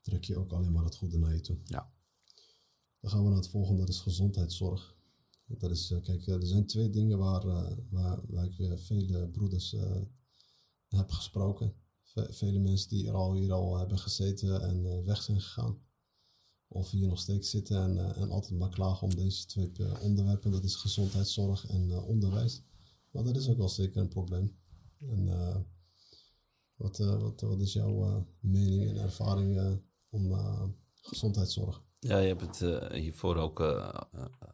trek je ook alleen maar het goede naar je toe. Ja. Dan gaan we naar het volgende, dat is gezondheidszorg. Dat is, kijk, er zijn twee dingen waar, waar, waar ik vele broeders heb gesproken vele mensen die er al hier al hebben gezeten en eh, weg zijn gegaan. Of hier nog steeds zitten en, eh, en altijd maar klagen om deze twee eh, onderwerpen. Dat is gezondheidszorg en onderwijs. Maar dat is ook wel zeker een probleem. En wat, wat, wat is jouw mening en ervaring om gezondheidszorg? Ja, je hebt het hiervoor ook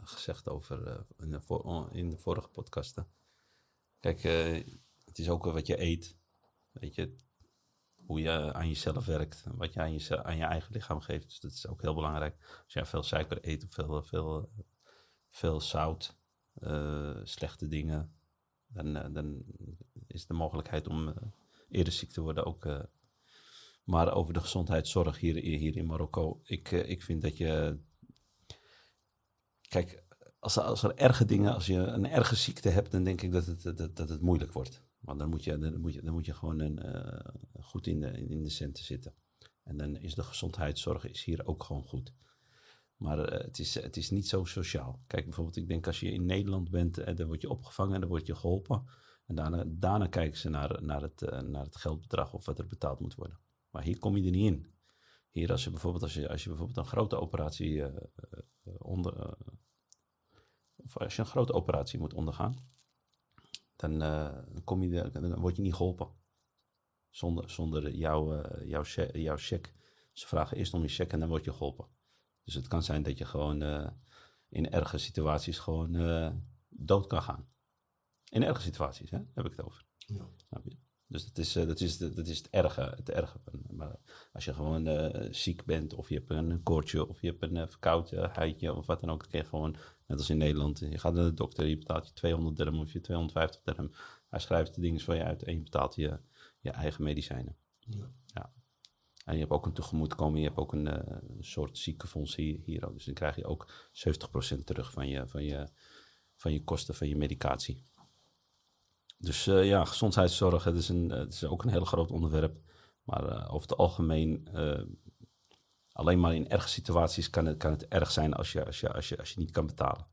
gezegd over in, de in de vorige podcasten. Kijk, het is ook wat je eet. Weet je, hoe je aan jezelf werkt. Wat je aan je, aan je eigen lichaam geeft. Dus dat is ook heel belangrijk. Als jij veel suiker eet of veel, veel, veel zout, slechte dingen, dan, dan is de mogelijkheid om eerder ziek te worden ook. Maar over de gezondheidszorg hier, hier in Marokko. Ik, ik vind dat je. Kijk, als als er erge dingen, als je een erge ziekte hebt, dan denk ik dat het, dat, dat het moeilijk wordt. Want dan moet je, dan moet je, dan moet je gewoon een, uh, goed in de, in de centen zitten. En dan is de gezondheidszorg is hier ook gewoon goed. Maar uh, het, is, het is niet zo sociaal. Kijk bijvoorbeeld, ik denk als je in Nederland bent, en dan word je opgevangen en dan word je geholpen. En daarna, daarna kijken ze naar, naar, het, naar het geldbedrag of wat er betaald moet worden. Maar hier kom je er niet in. Hier als je bijvoorbeeld, als je, als je bijvoorbeeld een grote operatie onder... of als je een grote operatie moet ondergaan, dan, uh, kom je, dan word je niet geholpen. Zonder, zonder jouw, jouw, jouw check. Ze vragen eerst om je check en dan word je geholpen. Dus het kan zijn dat je gewoon in erge situaties gewoon dood kan gaan. In erge situaties, hè? heb ik het over. Ja. Snap je? Dus dat is, dat is, dat is het erge. Het erge. Maar als je gewoon ziek bent, of je hebt een koortje, of je hebt een verkoudheidje, of wat dan ook, dan kun je gewoon Net als in Nederland. Je gaat naar de dokter, je betaalt je 200 dirham of je 250 dirham. Hij schrijft de dingen voor je uit en je betaalt je, je eigen medicijnen. Ja. ja. En je hebt ook een tegemoetkoming, je hebt ook een, uh, soort ziekenfonds hier, hier. Dus dan krijg je ook 70% terug van je, van, je, van je kosten van je medicatie. Dus uh, ja, gezondheidszorg, het is, een, het is ook een heel groot onderwerp. Maar uh, over het algemeen Alleen maar in erge situaties kan het, kan het erg zijn als je, als je, als je, als je niet kan betalen.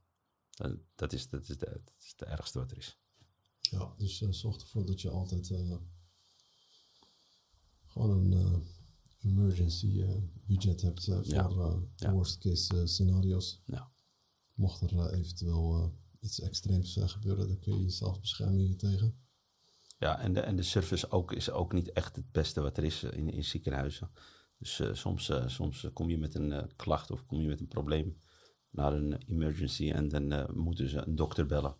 Dat is, dat, is de, dat is de ergste wat er is. Ja, dus zorg ervoor dat je altijd gewoon een emergency budget hebt voor ja. worst case scenario's. Ja. Mocht er eventueel iets extreems gebeuren, dan kun je jezelf beschermen tegen. Ja, en de, en de service ook, is ook niet echt het beste wat er is in, in ziekenhuizen. Dus uh, soms, soms kom je met een klacht of kom je met een probleem naar een emergency en dan moeten ze een dokter bellen.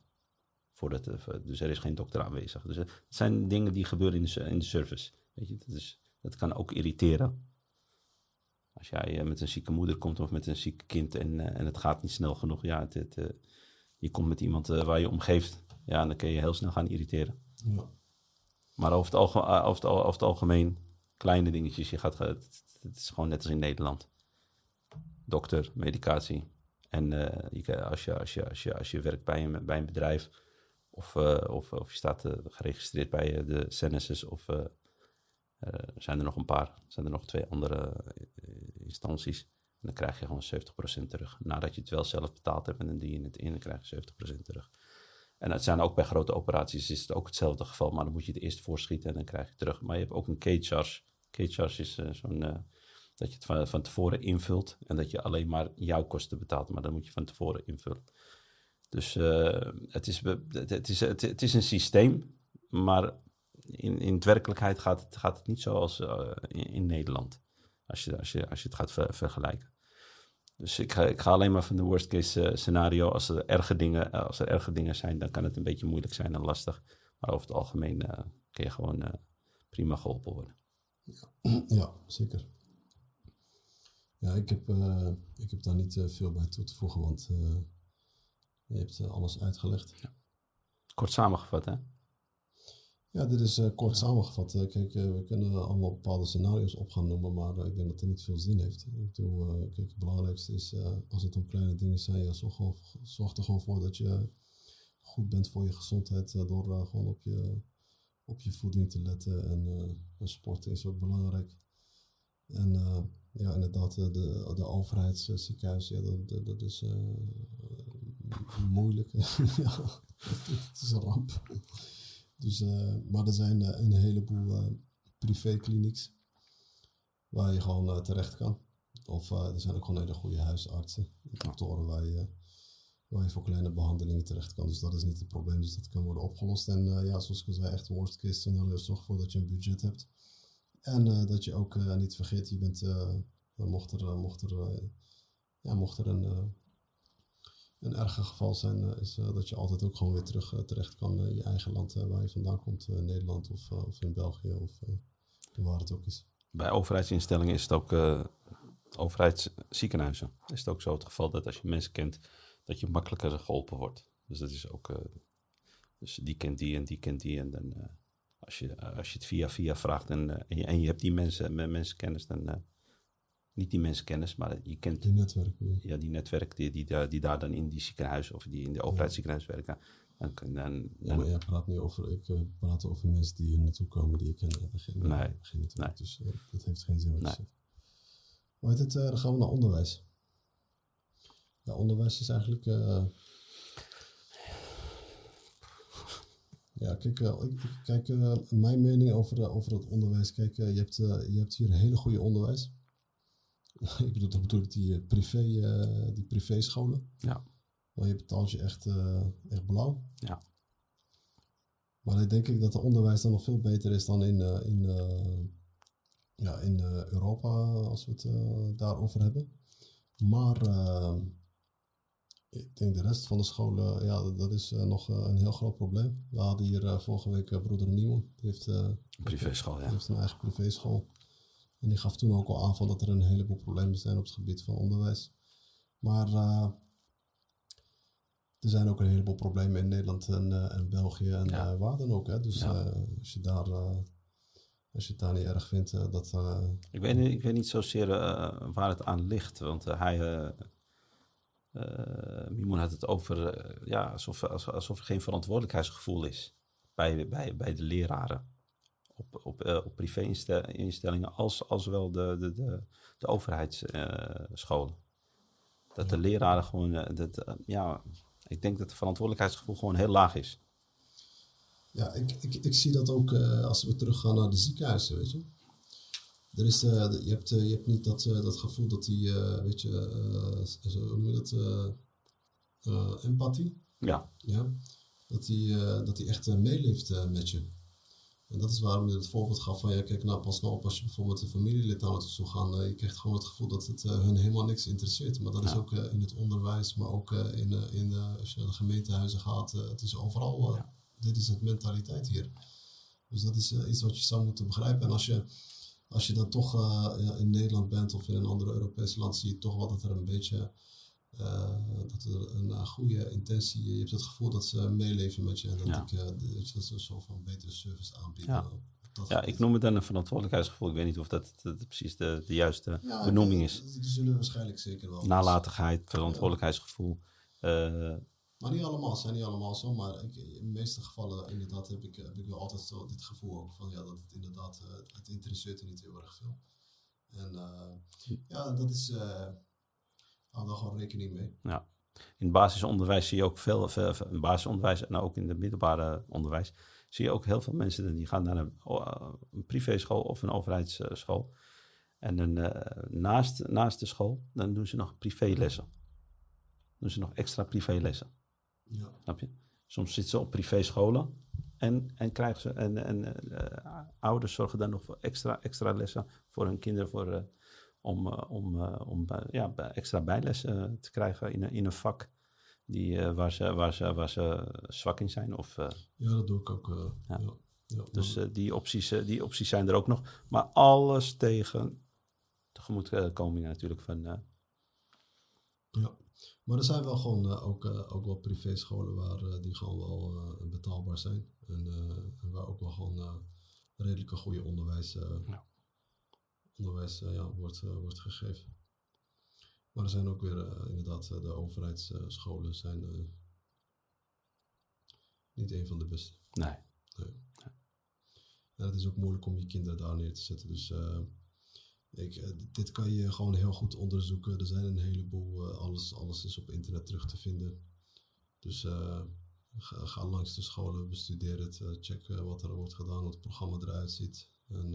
Voordat, dus er is geen dokter aanwezig. Dus het zijn dingen die gebeuren in de, in de service. Weet je? Dat, is, dat kan ook irriteren. Als jij met een zieke moeder komt of met een ziek kind en, en het gaat niet snel genoeg, ja, het, het, je komt met iemand waar je omgeeft, ja, dan kun je heel snel gaan irriteren. Ja. Maar over het, over, het, over het algemeen, kleine dingetjes, je gaat, het, het is gewoon net als in Nederland. Dokter, medicatie, en je, als, je, als, je, als, je, als je werkt bij een, bij een bedrijf of, of, of je staat geregistreerd bij de Census of zijn er nog een paar, zijn er nog twee andere instanties. Dan krijg je gewoon 70% terug. Nadat je het wel zelf betaald hebt en dan die je het in, dan krijg je 70% terug. En het zijn ook bij grote operaties is het ook hetzelfde geval, maar dan moet je het eerst voorschieten en dan krijg je het terug. Maar je hebt ook een K-charge. K-charge is uh, zo'n, dat je het van, van, tevoren invult en dat je alleen maar jouw kosten betaalt, maar dan moet je van tevoren invullen. Dus het, is, het, is, het, is een systeem, maar in, in werkelijkheid gaat het, gaat het niet zoals in, Nederland. Als je, als, je, als je het gaat vergelijken. Dus ik ga, ik ga alleen maar van de worst case uh, scenario. Als er, erge dingen, uh, als er erge dingen zijn, dan kan het een beetje moeilijk zijn en lastig. Maar over het algemeen kun je gewoon prima geholpen worden. Ja, zeker. Ja, ik heb, ik heb daar niet veel bij toe te voegen, want je hebt alles uitgelegd. Ja. Kort samengevat, hè? Ja, dit is uh, kort samengevat. Uh, kijk, uh, we kunnen allemaal bepaalde scenario's op gaan noemen, maar ik denk dat het niet veel zin heeft. Ik kijk, het belangrijkste is, als het om kleine dingen zijn, ja, zorg, zorg, er gewoon voor dat je goed bent voor je gezondheid door gewoon op je, op je voeding te letten. En, sport is ook belangrijk. En ja, inderdaad, de, de overheidsziekenhuis, dat, dat, is moeilijk. ja, het is een ramp. Dus, uh, maar er zijn uh, een heleboel uh, privéklinieks waar je gewoon terecht kan. Of er zijn ook gewoon hele goede huisartsen, doktoren waar je, waar je voor kleine behandelingen terecht kan. Dus dat is niet het probleem, dus dat kan worden opgelost. En ja, zoals ik al zei, echt worst case scenario, zorg ervoor dat je een budget hebt. En dat je ook niet vergeet, je bent, mocht er, mocht er, ja, mocht er een een erger geval zijn, uh, is uh, dat je altijd ook gewoon weer terug uh, terecht kan in je eigen land waar je vandaan komt, Nederland of, of in België of waar het ook is. Bij overheidsinstellingen is het ook, overheidsziekenhuizen, is het ook zo het geval dat als je mensen kent, dat je makkelijker geholpen wordt. Dus dat is ook, dus die kent die en die kent die en dan als je, als je het via via vraagt en, en, je, hebt die mensen, mensen kennis, dan niet die mensen kennis, maar je kent... Die netwerken. Ja, die netwerk die, die, die, daar dan in die ziekenhuis of die in de overheidsziekenhuis werken. Dan, dan, dan, ja, maar jij praat niet over, ik uh, praat over mensen die hier naartoe komen die ik ken. Geen, nee, geen netwerk, nee. dus uh, dat heeft geen zin wat nee. je zegt. Maar uh, dan gaan we naar onderwijs. Ja, onderwijs is eigenlijk... Ja, kijk, kijk mijn mening over, over het onderwijs. Kijk, je, hebt, je hebt hier hele goede onderwijs. ik bedoel, dat bedoel ik die, eh, privé, uh, die privéscholen. Ja. Maar je betaalt je echt, uh, echt blauw. Ja. Maar dan denk ik dat het onderwijs dan nog veel beter is dan in, in, ja, in Europa, als we het daarover hebben. Maar ik denk de rest van de scholen, ja, dat is nog een heel groot probleem. We hadden hier vorige week broeder Mimon. Die heeft, een privéschool, ja. heeft een eigen privéschool. En die gaf toen ook al aan van dat er een heleboel problemen zijn op het gebied van onderwijs. Maar uh, er zijn ook een heleboel problemen in Nederland en, uh, en België en ja. uh, waar dan ook. Hè? Dus als, je daar, als je het daar niet erg vindt, dat... ik, weet niet, ik weet niet zozeer waar het aan ligt, want hij... Mimoen had het over ja, alsof, alsof er geen verantwoordelijkheidsgevoel is bij, bij, bij de leraren op, op, uh, op privé-instellingen als, als wel de, de, de, de overheidsscholen. dat de leraren gewoon, uh, dat, uh, ja, ik denk dat het verantwoordelijkheidsgevoel gewoon heel laag is. Ja, ik, ik, ik zie dat ook als we teruggaan naar de ziekenhuizen, weet je. Er is, je, hebt, je hebt niet dat, dat gevoel dat die, weet je, hoe noem je dat, empathie. Ja. ja? Dat hij dat die echt meeleeft met je. En dat is waarom je het voorbeeld gaf van, ja, kijk nou, pas nou op als je bijvoorbeeld een familielid aan het toe gaan. Uh, je krijgt gewoon het gevoel dat het uh, hun helemaal niks interesseert. Maar dat is ook uh, in het onderwijs, maar ook in, in als je naar de gemeentehuizen gaat. het is overal, dit is het mentaliteit hier. Dus dat is iets wat je zou moeten begrijpen. En als je, als je dan toch in Nederland bent of in een ander Europees land, zie je toch wel dat er een beetje dat er een goede intentie, je hebt het gevoel dat ze meeleven met je en dat, ik, dat ze een soort van betere service aanbieden. Ja. Ja, ik noem het dan een verantwoordelijkheidsgevoel. Ik weet niet of dat, precies de, de juiste benoeming is. Die zullen waarschijnlijk zeker wel. Nalatigheid, verantwoordelijkheidsgevoel. Uh, maar niet allemaal, zijn niet allemaal zo. Maar ik, in de meeste gevallen inderdaad heb ik, heb ik wel altijd zo dit gevoel ook van ja, dat het inderdaad, het interesseert er niet heel erg veel. En uh, ja, dat is, uh, hou daar gewoon rekening mee. Ja. In het basisonderwijs zie je ook veel, veel, veel basisonderwijs en ook in het middelbare onderwijs zie je ook heel veel mensen die gaan naar een, een privéschool of een overheidsschool. En dan, uh, naast, naast de school, dan doen ze nog privélessen. doen ze nog extra privélessen. Ja. Snap je? Soms zitten ze op privéscholen en, en krijgen ze, en, en uh, ouders zorgen dan nog voor extra, extra lessen voor hun kinderen, voor, uh, om, uh, om, om ja, extra bijlessen te krijgen in, in een vak die, waar, ze, waar, ze, waar ze zwak in zijn. Of, ja, dat doe ik ook. Ja. Ja. Dus die, opties, die opties zijn er ook nog. Maar alles tegen tegemoetkomingen natuurlijk van... ja, maar er zijn wel gewoon ook, ook wel privéscholen waar die gewoon wel betaalbaar zijn. En, en, waar ook wel gewoon redelijke goede onderwijs, onderwijs ja, wordt, wordt gegeven. Maar er zijn ook weer uh, inderdaad, de overheidsscholen zijn niet een van de beste. Nee. nee. Ja, het is ook moeilijk om je kinderen daar neer te zetten. Dus ik, dit kan je gewoon heel goed onderzoeken. Er zijn een heleboel, alles, alles is op internet terug te vinden. Dus ga, ga, langs de scholen, bestudeer het, check wat er wordt gedaan, hoe het programma eruit ziet en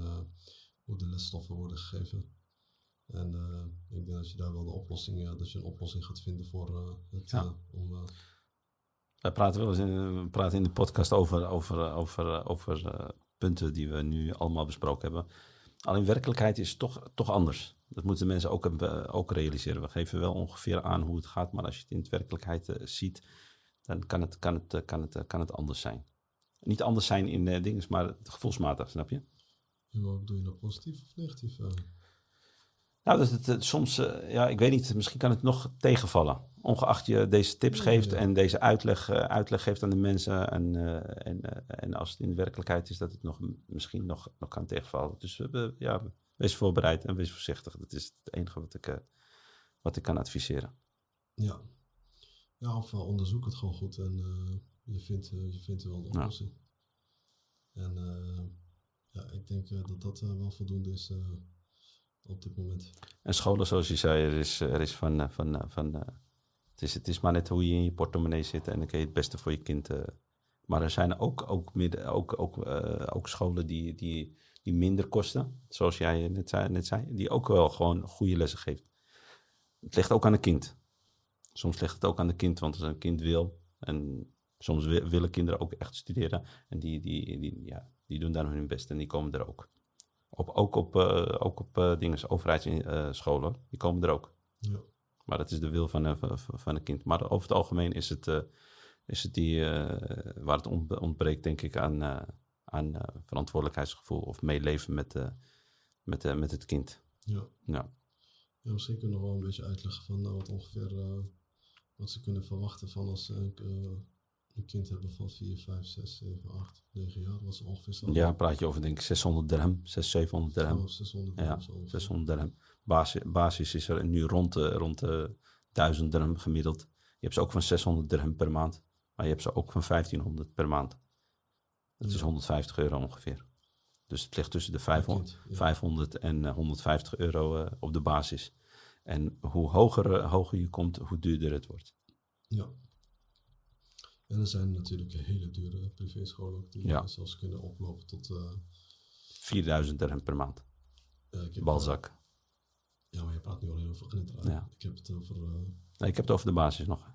hoe de lesstoffen worden gegeven. En uh, ik denk dat je daar wel de oplossing, dat je een oplossing gaat vinden voor uh, het. Ja. Om, Wij praten wel eens in, we praten in de podcast over, over, over, over punten die we nu allemaal besproken hebben. Alleen werkelijkheid is toch, toch anders. Dat moeten mensen ook, ook realiseren. We geven wel ongeveer aan hoe het gaat, maar als je het in de werkelijkheid ziet, dan kan het, kan, het, kan, het, kan het anders zijn. Niet anders zijn in dingen, maar gevoelsmatig, snap je? Wat bedoel je nou, positief of negatief? Nou, dat het, soms, uh, ja, ik weet niet, misschien kan het nog tegenvallen. Ongeacht je deze tips geeft en deze uitleg, uh, uitleg geeft aan de mensen. En, uh, en, en als het in de werkelijkheid is, dat het nog, misschien nog, nog kan tegenvallen. Dus ja, wees voorbereid en wees voorzichtig. Dat is het enige wat ik, wat ik kan adviseren. Ja, ja of onderzoek het gewoon goed en je, vindt, je vindt wel een oplossing. Ja. Ik denk dat dat wel voldoende is op dit moment. En scholen, zoals je zei, er is, er is van. Eh, van, eh, van het, is, het is maar net hoe je in je portemonnee zit en dan kun je het beste voor je kind. Maar er zijn ook, ook, midden, ook, ook, ook scholen die, die, die minder kosten, zoals jij net zei, net zei, die ook wel gewoon goede lessen geeft. Het ligt ook aan het kind. Soms ligt het ook aan het kind, want als een kind wil, en soms willen kinderen ook echt studeren, en die, die, die, ja, die doen daar hun best en die komen er ook. Op, ook op, uh, ook op uh, dingen, overheidsscholen, die komen er ook. Ja. Maar dat is de wil van, uh, van een kind. Maar over het algemeen is het, is het die, waar het ontbreekt, denk ik, aan, aan verantwoordelijkheidsgevoel of meeleven met, met, met het kind. Ja. ja. ja. misschien kunnen we wel een beetje uitleggen van wat ongeveer wat ze kunnen verwachten van als een kind hebben van 4, 5, 6, 7, 8, 9 jaar. was ongeveer zo. Ja, praat je over denk ik 600 dirham, 600, 700 dirham. Oh, 600 dirham. Ja, 600 dirham. Basis, basis is er nu rond de, rond de 1000 dirham gemiddeld. Je hebt ze ook van 600 dirham per maand. Maar je hebt ze ook van 1500 per maand. Dat ja. is 150 euro ongeveer. Dus het ligt tussen de 500, kind, ja. 500 en 150 euro uh, op de basis. En hoe hoger, uh, hoger je komt, hoe duurder het wordt. Ja. En er zijn natuurlijk hele dure privéscholen ook die ja. zelfs kunnen oplopen tot... Uh, 4000 dirham per maand. Uh, Balzak. Uh, ja, maar je praat nu alleen over Gnitra. Ja. Ik heb het over... Uh, nee, ik heb het over de basis nog.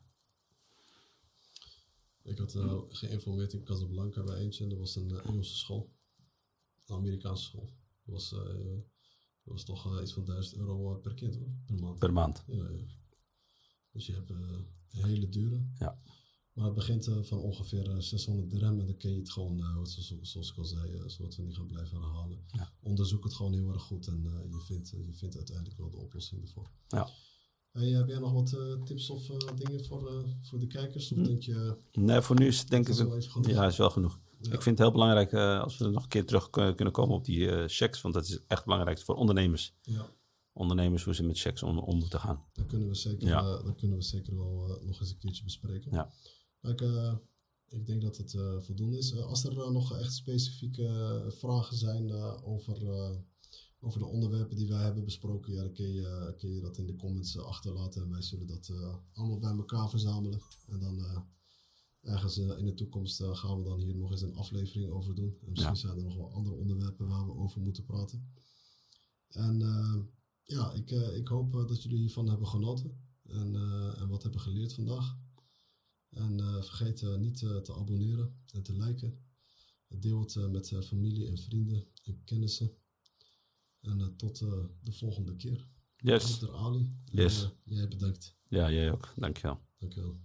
Ik had geïnformeerd in Casablanca bij eentje en dat was een Engelse school. Een Amerikaanse school. Dat was, dat was toch iets van 1000 euro per kind hoor, per maand. Per maand. Ja, ja. Dus je hebt hele dure. Ja. Maar het begint van ongeveer 600 dirham en dan kun je het gewoon, zoals ik al zei, zodat we niet gaan blijven herhalen. Onderzoek het gewoon heel erg goed en je, vindt, je vindt uiteindelijk wel de oplossing ervoor. Ja. Hey, heb jij nog wat tips of dingen voor, voor de kijkers? Of hm. denk je, nee, voor nu is denk ik... Ja, is wel genoeg. Ik vind het heel belangrijk als we nog een keer terug kunnen komen op die checks, want dat is echt belangrijk voor ondernemers. Ja. Ondernemers hoe ze met checks om, om moeten gaan. Dat kunnen we zeker, ja. dat kunnen we zeker wel nog eens een keertje bespreken. Ja. Ik, ik denk dat het voldoende is. als er nog echt specifieke vragen zijn over, over de onderwerpen die wij hebben besproken, ja, dan kun je, kun je dat in de comments achterlaten. En wij zullen dat allemaal bij elkaar verzamelen. En dan ergens in de toekomst gaan we dan hier nog eens een aflevering over doen. En misschien zijn er nog wel andere onderwerpen waar we over moeten praten. En uh, ja, ik, ik hoop dat jullie hiervan hebben genoten en, en wat hebben geleerd vandaag. En vergeet niet te abonneren en te liken. Deel het met familie en vrienden en kennissen. En tot de volgende keer. Yes. Dr. Ali. Yes. jij bedankt. Ja, jij ook. Dankjewel. Dankjewel.